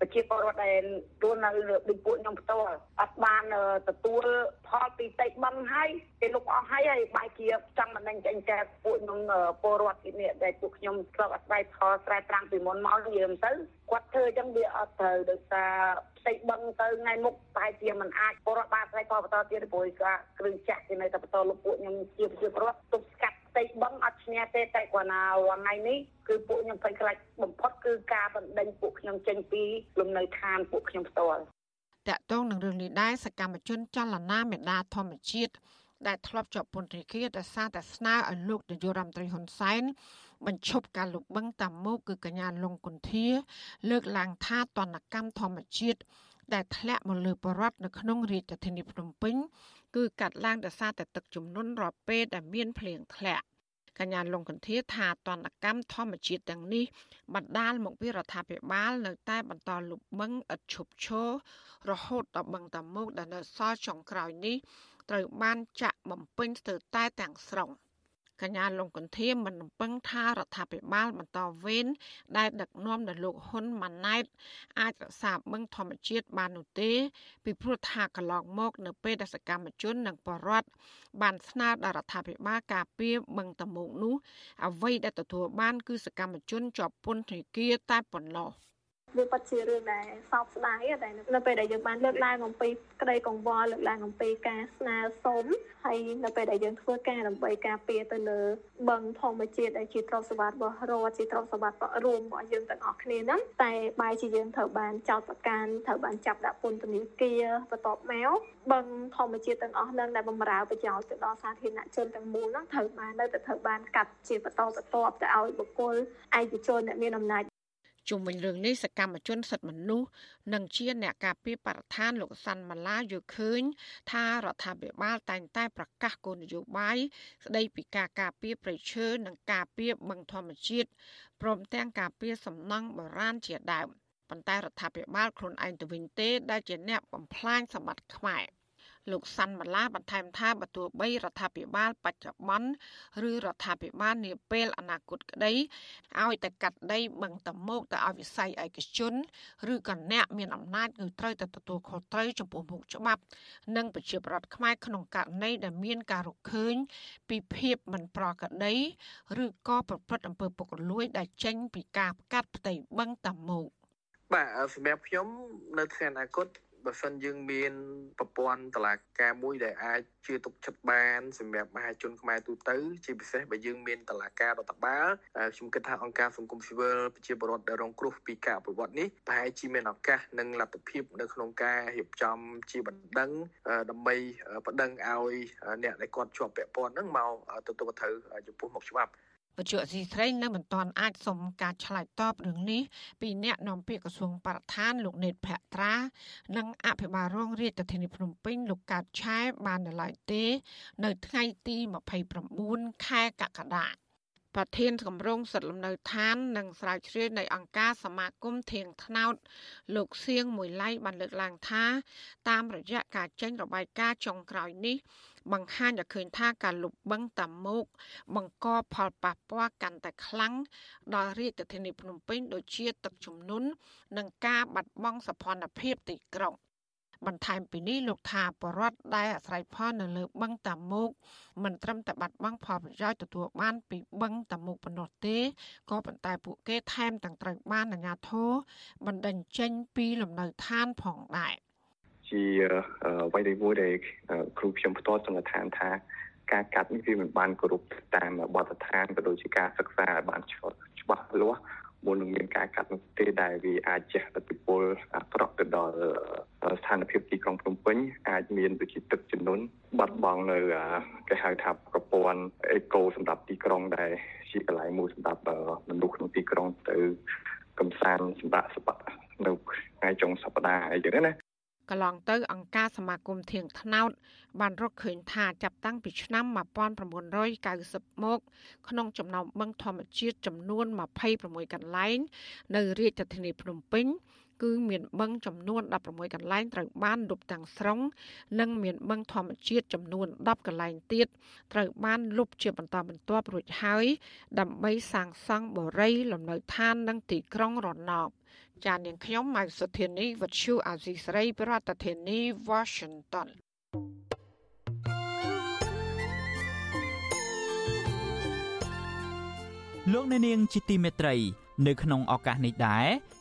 ប្រជាពលរដ្ឋដែលរស់នៅដូចពួកខ្ញុំផ្ទាល់អត់បានទទួលផលពីតិចបឹងហើយគេលុបអស់ហើយហើយបែរជាចង់មិនដឹងចេញតែពួកខ្ញុំពលរដ្ឋទីនេះដែលពួកខ្ញុំធ្លាប់អត់ស្ដាយផលស្រែប្រាំងពីមុនមកនិយាយទៅគាត់ធ្វើអញ្ចឹងវាអត់ត្រូវដោយសារផ្ទៃបឹងទៅថ្ងៃមុខតែជាមិនអាចពលរដ្ឋបានស្រែផលបន្តទៀតព្រោះការគ្រឿងចាក់គេនៅតែបន្តលុបពួកខ្ញុំជាប្រជាពលរដ្ឋទប់ស្កាត់ ផ្ទៃបឹងអត់ឈ្នះទេតែគាត់ណាថ្ងៃនេះគឺពួកខ្ញុំភ័យខ្លាចបំផុតគឺការបណ្ដេញពួកខ្ញុំចេញពីលំនៅឋានពួកខ្ញុំផ្ទាល់តកតងនឹងរឿងនេះដែរសកម្មជនចលនាមេដាធម្មជាតិដែលធ្លាប់ជាប់ពន្ធនាគារដោយសារតែស្នើឲ្យលោកនាយករដ្ឋមន្ត្រីហ៊ុនសែនបញ្ឈប់ការលុបបង្តាមមុខគឺកញ្ញាលងគុន្ធា លើកឡើងថាតនកម្មធម្មជាតិ ដែលធ្លាក់មកលើបរដ្ឋនៅក្នុងរាជធានីភ្នំពេញគឺកាត់ឡើងដោយសារតែទឹកជំនន់រាល់ពេលដែលមានភ្លៀងធ្លាក់កញ្ញាលងកន្ធាថាតនកម្មធម្មជាតិទាំងនេះបណ្ដាលមកពីរដ្ឋាភិបាល នៅតែបន្តលុបបង្កឥតឈប់ឈររហូតដល់បឹងតាមុកដែលនៅសល់ចុងក្រោយនេះត្រូវបានចាក់បំពេញស្ទើរតែទាំងស្រុង។ កញ្ញាលងកន្ធាមិនពឹងថារដ្ឋាភិបាលបន្តវេនដែលដឹកនាំដោយលោកហ៊ុនម៉ាណែតអាចរក្សាបឹងធម្មជាតិបាននោះទេ ពីព្រោះថាកន្លងមក នៅពេលដែលសកម្មជននិងបរដ្ឋបានស្នើដល់រដ្ឋាភិបាលការពារបឹងតមោកនោះអ្វីដែលទទួលបាន គឺសកម្មជនជាប់ពន្ធនាគារតែប៉ុណ្ណោះ។ វាពិតជារឿងដែលសោកស្ដាយតែនៅពេលដែលយើងបានលើកឡើងអំពីក្តីកង្វល់លើកឡើងអំពីការស្នើសុំហើយនៅពេលដែលយើងធ្វើការដើម្បីការពារទៅលើបឹងធម្មជាតិដែលជាទ្រព្យសម្បត្តិរបស់រដ្ឋជាទ្រព្យសម្បត្តិរួមរបស់យើងទាំងអស់គ្នាហ្នឹងតែបែរជាយើងត្រូវបានចោទប្រកាន់ត្រូវបានចាប់ដាក់ពន្ធនាគារបន្ទាប់មកបឹងធម្មជាតិទាំងអស់ហ្នឹងដែលបំរើប្រយោជន៍ទៅដល់សាធារណជនទាំងមូលហ្នឹងត្រូវបាននៅតែត្រូវបានកាត់ជាបន្តបន្ទាប់ទៅឲ្យបុគ្គលឯកជនអ្នកមានអំណាច ជុំវិញរឿងនេះសកម្មជនសិទ្ធិមនុស្សនិងជាអ្នកការពារបរិស្ថានលោកសាន់ម៉ាឡាយល់ឃើញ ថារដ្ឋាភិបាលតែងតែប្រកាសគោលនយោបាយស្ដីពីការការពារប្រៃឈើនិងការពារបឹងធម្មជាតិព្រមទាំងការពារសំណង់បុរាណជាដើមប៉ុន្តែរដ្ឋាភិបាលខ្លួនឯងទៅវិញទេដែលជាអ្នកបំផ្លាញសម្បត្តិខ្មែរ។ លោកសាន់ម៉ាឡាបន្ថែមថាបើទោះបីរដ្ឋាភិបាលបច្ចុប្បន្នឬរដ្ឋាភិបាលនាពេលអនាគតក្តីឲ្យតែកាត់ដីបឹងតមោកទៅឲ្យវិស័យឯកជនឬក៏អ្នកមានអំណាចគឺត្រូវតែទទួលខុសត្រូវចំពោះមុខច្បាប់ និងប្រជាប្រដ្ឋខ្មែរក្នុងករណីដែលមានការរកឃើញពីភាពមិនប្រក្រតីឬក៏ប្រព្រឹត្តអំពើពុករលួយ ដែលចេញពីការកាត់ផ្ទៃបឹងតមោកបាទសម្រាប់ខ្ញុំនៅថ្ងៃអនាគត បើសិនយើងមានប្រព័ន្ធតឡាការមួយដែលអាចជឿទុកចិត្តបានសម្រាប់មហាជនខ្មែរទូទៅ ជាពិសេសបើយើងមានតឡាការរដ្ឋបាលខ្ញុំគិតថាអង្គការសង្គមស៊ីវិលប្រជាពលរដ្ឋដែលរងគ្រោះពីការប្រវត្តិនេះប្រហែលជាមានឱកាសនិងលទ្ធភាពនៅក្នុងការរៀបចំជាបណ្ដឹងដើម្បីបណ្ដឹងឲ្យអ្នកដែលគាត់ជាប់ពាក់ព័ន្ធហ្នឹងមកទទួលត្រូវចំពោះមុខច្បាប់ វជ្ជអសីស្រីនៅមិនទាន់អាចសុំការឆ្លើយតបរឿងនេះពីអ្នកនាំពាក្យក្រសួងបរិស្ថានលោកណេតភក្ត្រានិងអភិបាលរងរាជធានីភ្នំពេញលោកកើតឆែបាននៅឡើយទេ នៅថ្ងៃទី29ខែកក្កដា ប្រធានគម្រោងសិទ្ធិលំនៅឋាននិងស្រាវជ្រាវនៃអង្គការសមាគមធៀងថ្នោតលោកសៀងមួយឡៃបានលើកឡើងថា តាមរយៈការចេញរបាយការណ៍ចុងក្រោយនេះ បង្ហាញឲ្យឃើញថាការលុបបង្តាមុកបង្កផលប៉ះពាល់កាន់តែខ្លាំងដល់រាជធានីភ្នំពេញដូចជាទឹកជំនន់និងការបាត់បង់សភនភាពទីក្រុង បន្ថែមពីនេះលោកថាបរដ្ឋដែលអាស្រ័យផលនៅលើបឹងតាមុកមិនត្រឹមតែបាត់បង់ផលប្រយោជន៍ទទួលបានពីបឹងតាមុកប៉ុណ្ណោះទេក៏ប៉ុន្តែពួកគេថែមទាំងត្រូវបានអាជ្ញាធរបណ្ដឹងចេញពីលំនៅឋានផងដែរជាអ្វីដែលមួយដែលគ្រូខ្ញុំផ្ទាល់សង្កត់ថាថាការកាត់នេះវាមិនបានគោរពតាមបទដ្ឋានក៏ដូចជាការសិក្សាឲ្យបានច្បាស់លាស់ មុននឹងមានការកាត់នោះទេដែលវាអាចជះឥទ្ធិពលអាក្រក់ទៅដល់ស្ថានភាពទីក្រុងភ្នំពេញអាចមានដូចជាទឹកជំនន់បាត់បង់នៅគេហៅថាប្រព័ន្ធអេកូសម្រាប់ទីក្រុងដែលជាកន្លែងមួយសម្រាប់មនុស្សក្នុងទីក្រុងទៅកំសាន្តសម្រាប់សប្តាហ៍នៅថ្ងៃចុងសប្តាហ៍អីចឹងណា កន្លងទៅអង្គការសមាគមធៀងថ្នោត បានរកឃើញថាចាប់តាំងពីឆ្នាំ1990មក ក្នុងចំណោមបឹងធម្មជាតិចំនួន26កន្លែង នៅរាជធានីភ្នំពេញ គឺមានបឹងចំនួន16កន្លែងត្រូវបានលុបទាំងស្រុង និងមានបឹងធម្មជាតិចំនួន10កន្លែងទៀតត្រូវបានលុបជាបន្តបន្ទាប់រួចហើយ ដើម្បីសាងសង់បរិយាលំនៅឋាននិងទីក្រុងរណបចាននាងខ្ញុំម៉ៅសុធានីវັດឈូអាស៊ីសេរីប្រធានាធិបតី Washington លោកអ្នកនាងជាទីមេត្រី នៅក្នុងឱកាសនេះដែរ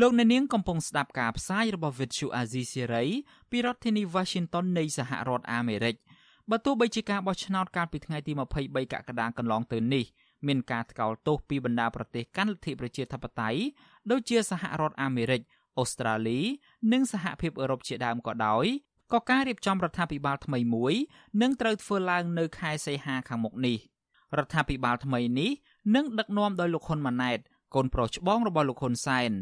លោកអ្នកនាងកំពុងស្ដាប់ការផ្សាយរបស់ Vuthu Azizi Serai ពីរដ្ឋធានី Washington នៃសហរដ្ឋអាមេរិកបើទោះបីជាការបោះឆ្នោតកាលពីថ្ងៃទី23កក្កដាកន្លងទៅនេះមានការថ្កោលទោសពីបណ្ដាប្រទេសកាន់លទ្ធិប្រជាធិបតេយ្យដូចជាសហរដ្ឋអាមេរិកអូស្ត្រាលី និងសហភាពអឺរ៉ុបជាដើមក៏ដោយក៏ការរៀបចំរដ្ឋាភិបាលថ្មីមួយនឹងត្រូវធ្វើឡើងនៅខែសីហាខាងមុខនេះរដ្ឋាភិបាលថ្មីនេះនឹងដឹកនាំដោយលោកហ៊ុនម៉ាណែតកូនប្រុសច្បងរបស់លោកហ៊ុនសែន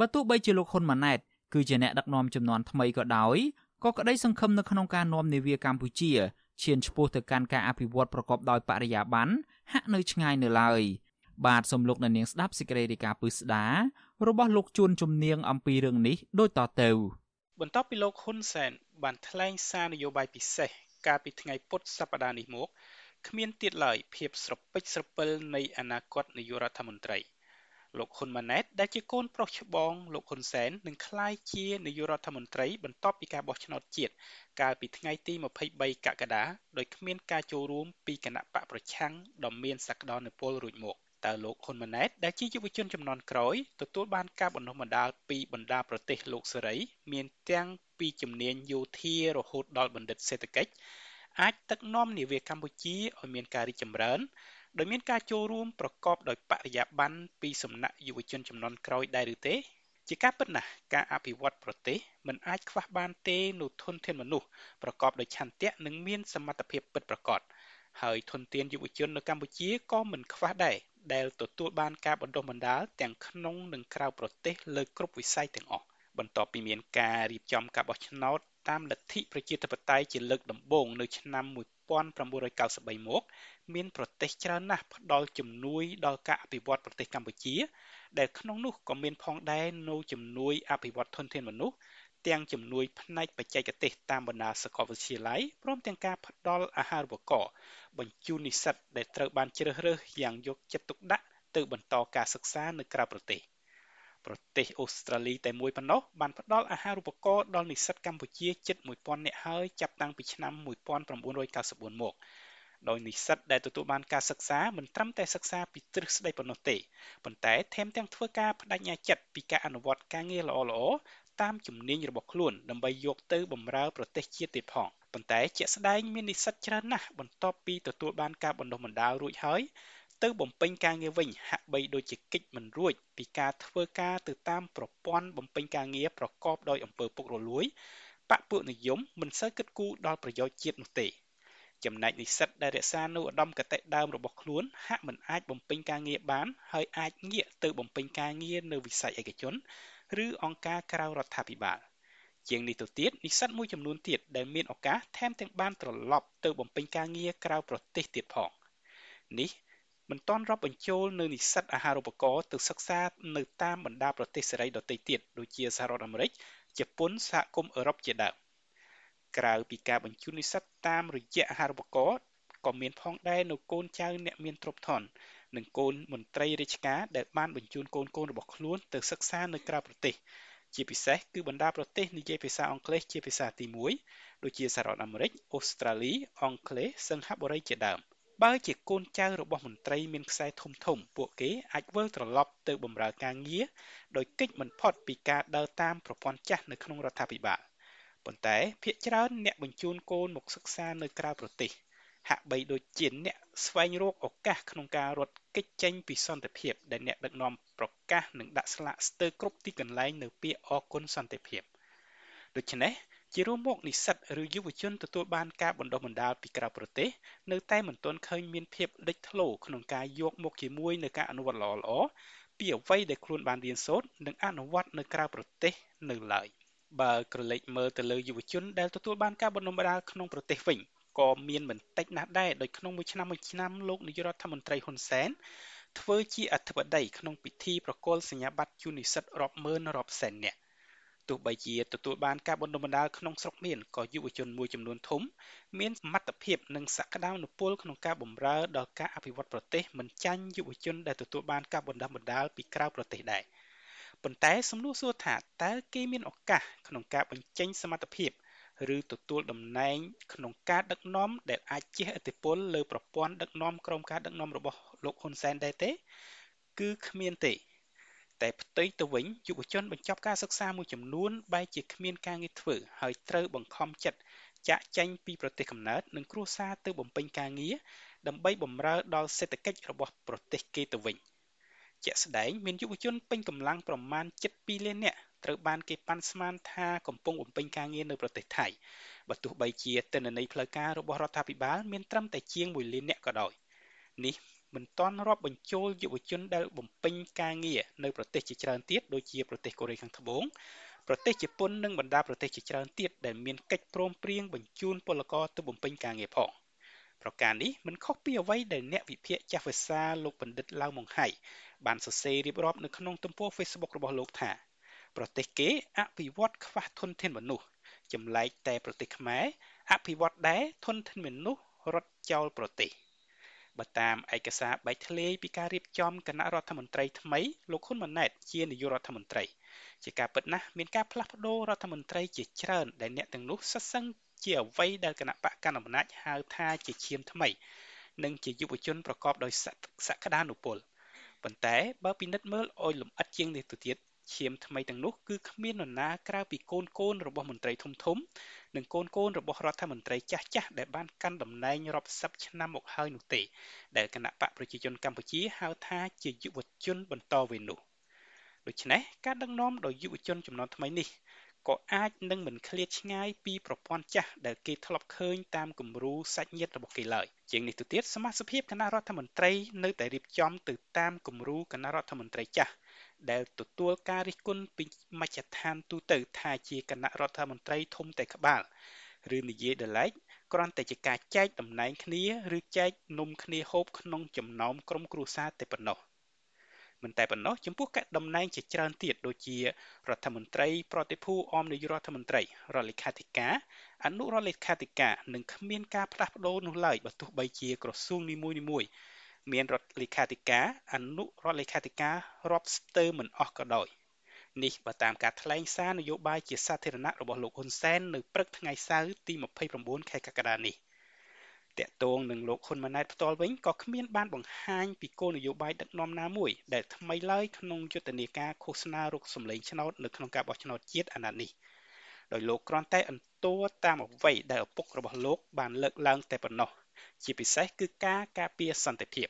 បើទោះបីជាលោកហ៊ុនម៉ាណែតគឺជាអ្នកដឹកនាំចំនួនថ្មីក៏ដោយក៏ក្តីសង្ឃឹមនៅក្នុងការនាំនាវាកម្ពុជាឈានឆ្ពោះទៅកាន់ការអភិវឌ្ឍប្រកបដោយបរិយាបន្នហាក់នៅឆ្ងាយនៅឡើយបាទសូមលោកអ្នកនាងស្ដាប់សេចក្តីរាយការណ៍ពឹស្ដារបស់លោកជួនជំនាញអំពីរឿងនេះដូចតទៅបន្ទាប់ពីលោកហ៊ុនសែនបានថ្លែងសារនយោបាយពិសេសកាលពីថ្ងៃពុធសប្តាហ៍នេះមកគ្មានទៀតឡើយភាពស្រពេចស្រពិលនៃអនាគតនាយករដ្ឋមន្ត្រី លោកហ៊ុនម៉ាណែតដែលជាកូនប្រុសច្បងលោកហ៊ុនសែននឹងក្លាយជានាយករដ្ឋមន្ត្រីបន្ទាប់ពីការបោះឆ្នោតជាតិកាលពីថ្ងៃទី23កក្កដាដោយគ្មានការចូលរួមពីគណៈបកប្រឆាំងដ៏មានសក្តានុពលរួចមកតើលោកហ៊ុនម៉ាណែតដែលជាយុវជនចំនួនក្រោយទទួលបានការបណ្ដុះបណ្ដាលពីបណ្ដាប្រទេសលោកសេរី មានទាំងពីជំនាញយោធារហូតដល់បណ្ឌិតសេដ្ឋកិច្ចអាចដឹកនាំនាវាកម្ពុជាឲ្យមានការរីកចម្រើន ដោយមានការចូលរួមប្រកបដោយបរិយាបន្នពីសំណាក់យុវជនចំនួនក្រោយដែរឬទេ ជាការពិតណាស់ការអភិវឌ្ឍប្រទេសមិនអាចខ្វះបានទេនូវធនធានមនុស្សប្រកបដោយឆន្ទៈនិងមានសមត្ថភាពពិតប្រាកដហើយធនធានយុវជននៅកម្ពុជាក៏មិនខ្វះដែរដែលទទួលបានការបណ្ដុះបណ្ដាលទាំងក្នុងនិងក្រៅប្រទេសលើគ្រប់វិស័យទាំងអស់បន្ទាប់ពីមានការរៀបចំការបោះឆ្នោត តាមលទ្ធិប្រជាធិបតេយ្យជាលើកដំបូងនៅឆ្នាំ1993មកមានប្រទេសច្រើនណាស់ផ្ដល់ជំនួយដល់ការអភិវឌ្ឍប្រទេសកម្ពុជា ដែលក្នុងនោះក៏មានផងដែរនូវជំនួយអភិវឌ្ឍធនធានមនុស្សទាំងជំនួយផ្នែកបច្ចេកទេសតាមបណ្ដាសាកលវិទ្យាល័យព្រមទាំងការផ្ដល់អាហារូបករណ៍បញ្ជូននិស្សិតដែលត្រូវបានជ្រើសរើសយ៉ាងយកចិត្តទុកដាក់ទៅបន្តការសិក្សានៅក្រៅប្រទេស ប្រទេសអូស្ត្រាលីតែមួយប៉ុណ្ណោះបានផ្ដល់អាហារូបករណ៍ដល់និស្សិតកម្ពុជាជិត1000នាក់ហើយចាប់តាំងពីឆ្នាំ1994មកដោយនិស្សិតដែលទទួលបានការសិក្សាមិនត្រឹមតែសិក្សាពីទ្រឹស្ដីប៉ុណ្ណោះទេប៉ុន្តែថែមទាំងធ្វើការបដិញ្ញាចិត្តពីការអនុវត្តការងារល្អៗតាមជំនាញរបស់ខ្លួនដើម្បីយកទៅបម្រើប្រទេសជាតិទៀតផងប៉ុន្តែជាក់ស្ដែងមាននិស្សិតច្រើនណាស់បន្ទាប់ពីទទួលបានការបណ្ដុះបណ្ដាលរួចហើយ ទៅបំពេញការងារវិញហាក់បីដូចជាកិច្ចមិនរួចពីការធ្វើការទៅតាមប្រព័ន្ធបំពេញការងារប្រកបដោយអំពើពុករលួយបកពួកនិយមមិនសូវគិតគូរដល់ប្រយោជន៍ជាតិនោះទេចំណែកនិស្សិតដែលរក្សានូវឧត្តមគតិដើមរបស់ខ្លួនហាក់មិនអាចបំពេញការងារបាន ហើយអាចងាកទៅបំពេញការងារនៅវិស័យឯកជន ឬអង្គការក្រៅរដ្ឋាភិបាលជាងនេះទៅទៀតនិស្សិតមួយចំនួនទៀតដែលមានឱកាសថែមទាំងបានត្រឡប់ទៅបំពេញការងារក្រៅប្រទេសទៀតផងនេះ មិនទាន់រាប់បញ្ចូលនៅនិស្សិតអាហារូបករណ៍ទៅសិក្សានៅតាមបណ្ដាប្រទេសសេរីដទៃទៀតដូចជាសហរដ្ឋអាមេរិកជប៉ុនសហគមន៍អឺរ៉ុបជាដើមក្រៅពីការបញ្ជូននិស្សិតតាមរយៈអាហារូបករណ៍ក៏មានផងដែរនៅកូនចៅអ្នកមានទ្រព្យធននិងកូនមន្ត្រីរាជការដែលបានបញ្ជូនកូនកូនរបស់ខ្លួនទៅសិក្សានៅក្រៅប្រទេសជាពិសេសគឺបណ្ដាប្រទេសនិយាយភាសាអង់គ្លេសជាភាសាទី1ដូចជាសហរដ្ឋអាមេរិកអូស្ត្រាលីអង់គ្លេសសិង្ហបុរីជាដើម បើជាកូនចៅរបស់មន្ត្រីមានខ្សែធំធំពួកគេអាចវិលត្រឡប់ទៅបម្រើការងារដោយកិច្ចមិនផុតពីការដើរតាមប្រព័ន្ធចាស់នៅក្នុងរដ្ឋាភិបាលប៉ុន្តែភាគច្រើនអ្នកបញ្ជូនកូនមកសិក្សានៅក្រៅប្រទេសហាក់បីដូចជាអ្នកស្វែងរកឱកាសក្នុងការរត់គេចចេញពីសន្តិភាពដែលអ្នកដឹកនាំប្រកាសនឹងដាក់ស្លាកស្ទើរគ្រប់ទីកន្លែងនៅពាក្យអគុណសន្តិភាពដូច្នេះ ជារួមមកនិស្សិតឬយុវជនទទួលបានការបណ្ដុះបណ្ដាលពីក្រៅប្រទេសនៅតែមិនទាន់ឃើញមានភាពលេចធ្លោក្នុងការយកមកជាមួយនឹងការអនុវត្តល្អៗពីអ្វីដែលខ្លួនបានរៀនសូត្រនិងអនុវត្តនៅក្រៅប្រទេសនៅឡើយបើក្រឡេកមើលទៅលើយុវជនដែលទទួលបានការបណ្ដុះបណ្ដាលក្នុងប្រទេសវិញក៏មានមិនតិចណាស់ដែរដោយក្នុងមួយឆ្នាំមួយឆ្នាំលោកនាយរដ្ឋមន្ត្រីហ៊ុនសែនធ្វើជាអធិបតីក្នុងពិធីប្រគល់សញ្ញាបត្រជូននិស្សិតរាប់ម៉ឺនរាប់សែននាក់ ទោះបីជាទទួលបានការបណ្ដុះបណ្ដាលក្នុងស្រុកមានក៏យុវជនមួយចំនួនធំមានសមត្ថភាពនិងសក្តានុពលក្នុងការបម្រើដល់ការអភិវឌ្ឍប្រទេសមិនចាញ់យុវជនដែលទទួលបានការបណ្ដុះបណ្ដាលពីក្រៅប្រទេសដែរប៉ុន្តែសំណួរសួរថាតើគេមានឱកាសក្នុងការបញ្ចេញសមត្ថភាពឬទទួលតំណែងក្នុងការដឹកនាំដែលអាចជះឥទ្ធិពលលើប្រព័ន្ធដឹកនាំក្រោមការដឹកនាំរបស់លោកហ៊ុនសែនដែរទេ គឺគ្មានទេ តែផ្ទុយទៅវិញយុវជនបញ្ចប់ការសិក្សាមួយចំនួនបែរជាគ្មានការងារធ្វើហើយត្រូវបង្ខំចិត្តចាក់ចែងពីប្រទេសកំណើតនិងគ្រួសារទៅបំពេញការងារដើម្បីបម្រើដល់សេដ្ឋកិច្ចរបស់ប្រទេសគេទៅវិញជាក់ស្ដែងមានយុវជនពេញកម្លាំងប្រមាណ7លាននាក់ត្រូវបានគេប៉ាន់ស្មានថាកំពុងបំពេញការងារនៅប្រទេសថៃបើទោះបីជាទិន្នន័យផ្លូវការរបស់រដ្ឋាភិបាលមានត្រឹមតែជាង1លាននាក់ក៏ដោយនេះ មិនទាន់រាប់បញ្ចូលយុវជនដែលបំពេញការងារនៅប្រទេសជាច្រើនទៀតដូចជាប្រទេសកូរ៉េខាងត្បូងប្រទេសជប៉ុននិងបណ្ដាប្រទេសជាច្រើនទៀតដែលមានកិច្ចព្រមព្រៀងបញ្ជូនពលករទៅបំពេញការងារផងប្រការនេះមិនខុសពីអ្វីដែលអ្នកវិភាគចាស់ភាសាលោកបណ្ឌិតឡាវម៉ុងហៃបានសរសេររៀបរាប់នៅក្នុងទំព័រ Facebook របស់លោកថាប្រទេសគេអភិវឌ្ឍខ្វះធនធានមនុស្សចម្លែកតែប្រទេសខ្មែរអភិវឌ្ឍដែរធនធានមនុស្សរត់ចោលប្រទេស បើតាមឯកសារបែកធ្លាយពីការរៀបចំគណៈរដ្ឋមន្ត្រីថ្មីលោកហ៊ុនម៉ាណែតជានាយករដ្ឋមន្ត្រីជាការពិតណាស់មានការផ្លាស់ប្ដូររដ្ឋមន្ត្រីជាច្រើនដែលអ្នកទាំងនោះសិស្សឹងជាអ្វីដែលគណៈបកកណ្ដាលអំណាចហៅថាជាឈាមថ្មីនិងជាយុវជនប្រកបដោយសក្តានុពលប៉ុន្តែបើពិនិត្យមើលឲ្យលម្អិតជាងនេះទៅទៀត ឈាមថ្មីទាំងនោះគឺគ្មាននរណាក្រៅពីកូនកូនរបស់មន្ត្រីធំធំ និងកូនកូនរបស់រដ្ឋមន្ត្រីចាស់ចាស់ដែលបានកាន់តំណែងរាប់សិបឆ្នាំមកហើយនោះទេដែលគណៈបកប្រជាជនកម្ពុជាហៅថាជាយុវជនបន្តវេននោះដូច្នេះការដឹកនាំដោយយុវជនចំនួនថ្មីនេះក៏អាចនឹងមិនឃ្លាតឆ្ងាយពីប្រព័ន្ធចាស់ដែលគេធ្លាប់ឃើញតាមគំរូសាច់ញាតិរបស់គេឡើយជាងនេះទៅទៀតសមាជិកគណៈរដ្ឋមន្ត្រីនៅតែរៀបចំទៅតាមគំរូគណៈរដ្ឋមន្ត្រីចាស់ ដែលទទួលការរិះគន់ពីមជ្ឈដ្ឋានទូទៅថាជាគណៈរដ្ឋមន្ត្រីធំតែក្បាលឬនិយាយដល់ឡែកគ្រាន់តែជាការចែកតំណែងគ្នាឬចែកនំគ្នាហូបក្នុងចំណោមក្រុមគ្រួសារតែប៉ុណ្ណោះមិនតែប៉ុណ្ណោះចំពោះកាតំណែងជាច្រើនទៀតដូចជារដ្ឋមន្ត្រីប្រតិភូអមនាយករដ្ឋមន្ត្រីរដ្ឋលេខាធិការអនុរដ្ឋលេខាធិការនឹងគ្មានការផ្លាស់ប្ដូរនោះឡើយបើទោះបីជាក្រសួងនីមួយៗ មានរដ្ឋលេខាធិការអនុរដ្ឋលេខាធិការរាប់ស្ទើរមិនអស់ក៏ដោយនេះបើតាមការថ្លែងសារនយោបាយជាសាធារណៈរបស់លោកហ៊ុនសែននៅព្រឹកថ្ងៃសៅរ៍ទី29ខែកក្កដានេះតាក់ទងនឹងលោកហ៊ុនម៉ាណែតផ្ទាល់វិញក៏គ្មានបានបង្ហាញពីគោលនយោបាយដឹកនាំណាមួយដែលថ្មីឡើយក្នុងយុទ្ធនាការឃោសនារកសម្លេងឆ្នោតនៅក្នុងការបោះឆ្នោតជាតិអាណត្តិនេះដោយលោកគ្រាន់តែអន្ទួតាមអ្វីដែលឪពុករបស់លោកបានលើកឡើងតែប៉ុណ្ណោះ ជាពិសេសគឺការការពារសន្តិភាព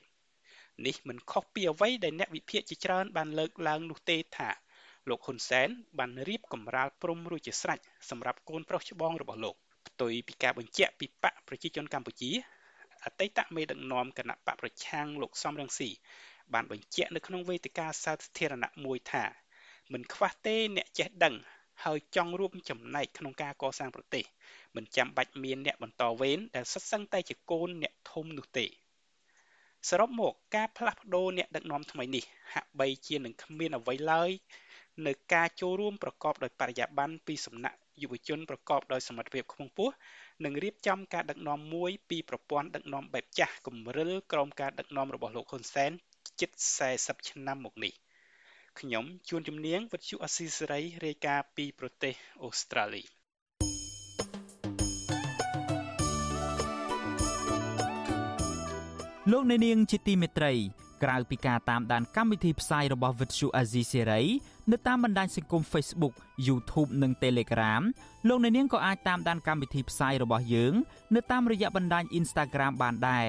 នេះមិនខុសពីអ្វីដែលអ្នកវិភាគជាច្រើនបានលើកឡើងនោះទេថាលោកហ៊ុនសែនបានរៀបកម្រាលព្រំរួចជាស្រេចសម្រាប់កូនប្រុសច្បងរបស់លោកផ្ទុយពីការបញ្ជាក់ពីបកប្រជាជនកម្ពុជាអតីតមេដឹកនាំគណៈបកប្រឆាំងលោកសំរងស៊ីបានបញ្ជាក់នៅក្នុងវេទិកាសាធារណៈមួយថាមិនខ្វះទេអ្នកចេះដឹង ហើយចង់រួមចំណែកក្នុងការកសាងប្រទេសមិនចាំបាច់មានអ្នកបន្តវេនដែលសិតសឹងតែជាកូនអ្នកធំនោះទេសរុបមកការផ្លាស់ប្ដូរអ្នកដឹកនាំថ្មីនេះហាក់បីជានឹងគ្មានអ្វីឡើយនៅការចូលរួមប្រកបដោយបរិយាបន្នពីសំណាក់យុវជនប្រកបដោយសមត្ថភាពខ្ពង់ខ្ពស់និងរៀបចំការដឹកនាំមួយពីប្រព័ន្ធដឹកនាំបែបចាស់គម្រិលក្រោមការដឹកនាំរបស់លោកហ៊ុនសែនជិត40ឆ្នាំមកនេះ ខ្ញុំជួនជំនាញវិទ្យុអស៊ីសេរីរាយការណ៍ពីប្រទេសអូស្ត្រាលីលោកអ្នកនាងជាទីមេត្រីក្រៅពីការតាមដានកម្មវិធីផ្សាយរបស់ Vuthu Azizi Serai នៅតាមបណ្ដាញសង្គម Facebook YouTube និង Telegram លោកអ្នកនាងក៏អាចតាមដានកម្មវិធីផ្សាយរបស់យើង នៅតាមរយៈបណ្ដាញ Instagram បានដែរ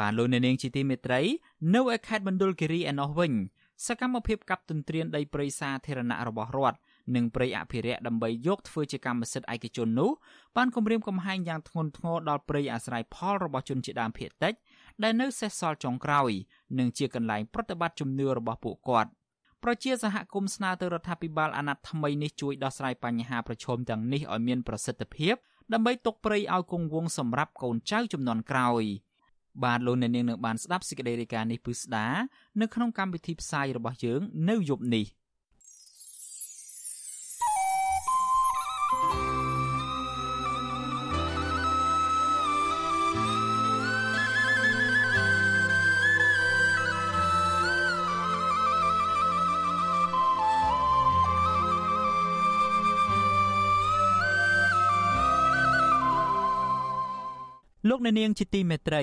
បានលោកអ្នកនាងជាទីមេត្រីនៅឯខេត្តមណ្ឌលគិរីឯណោះវិញសកម្មភាពកាប់ទន្ទ្រានដីព្រៃសាធារណៈរបស់រដ្ឋនិងព្រៃអភិរក្សដើម្បីយកធ្វើជាកម្មសិទ្ធិឯកជននោះបានគម្រាមកំហែងយ៉ាងធ្ងន់ធ្ងរដល់ព្រៃអាស្រ័យផលរបស់ជនជាតិដើមភាគតិចដែលនៅសេសសល់ចុងក្រោយនិងជាកន្លែងប្រតិបត្តិជំនឿរបស់ពួកគាត់ប្រជាសហគមន៍ស្នើទៅរដ្ឋាភិបាលអាណត្តិថ្មីនេះជួយដោះស្រាយបញ្ហាប្រឈមទាំងនេះឲ្យមានប្រសិទ្ធភាពដើម្បីទុកព្រៃឲ្យគង់វង្សសម្រាប់កូនចៅចំនួនក្រោយ។ បាទលោកអ្នកនាងនឹងបានស្ដាប់សេចក្តីរាយការណ៍នេះពឹស្ដានៅក្នុងកម្មវិធីផ្សាយរបស់យើងនៅយប់នេះលោកអ្នកនាងជាទីមេត្រី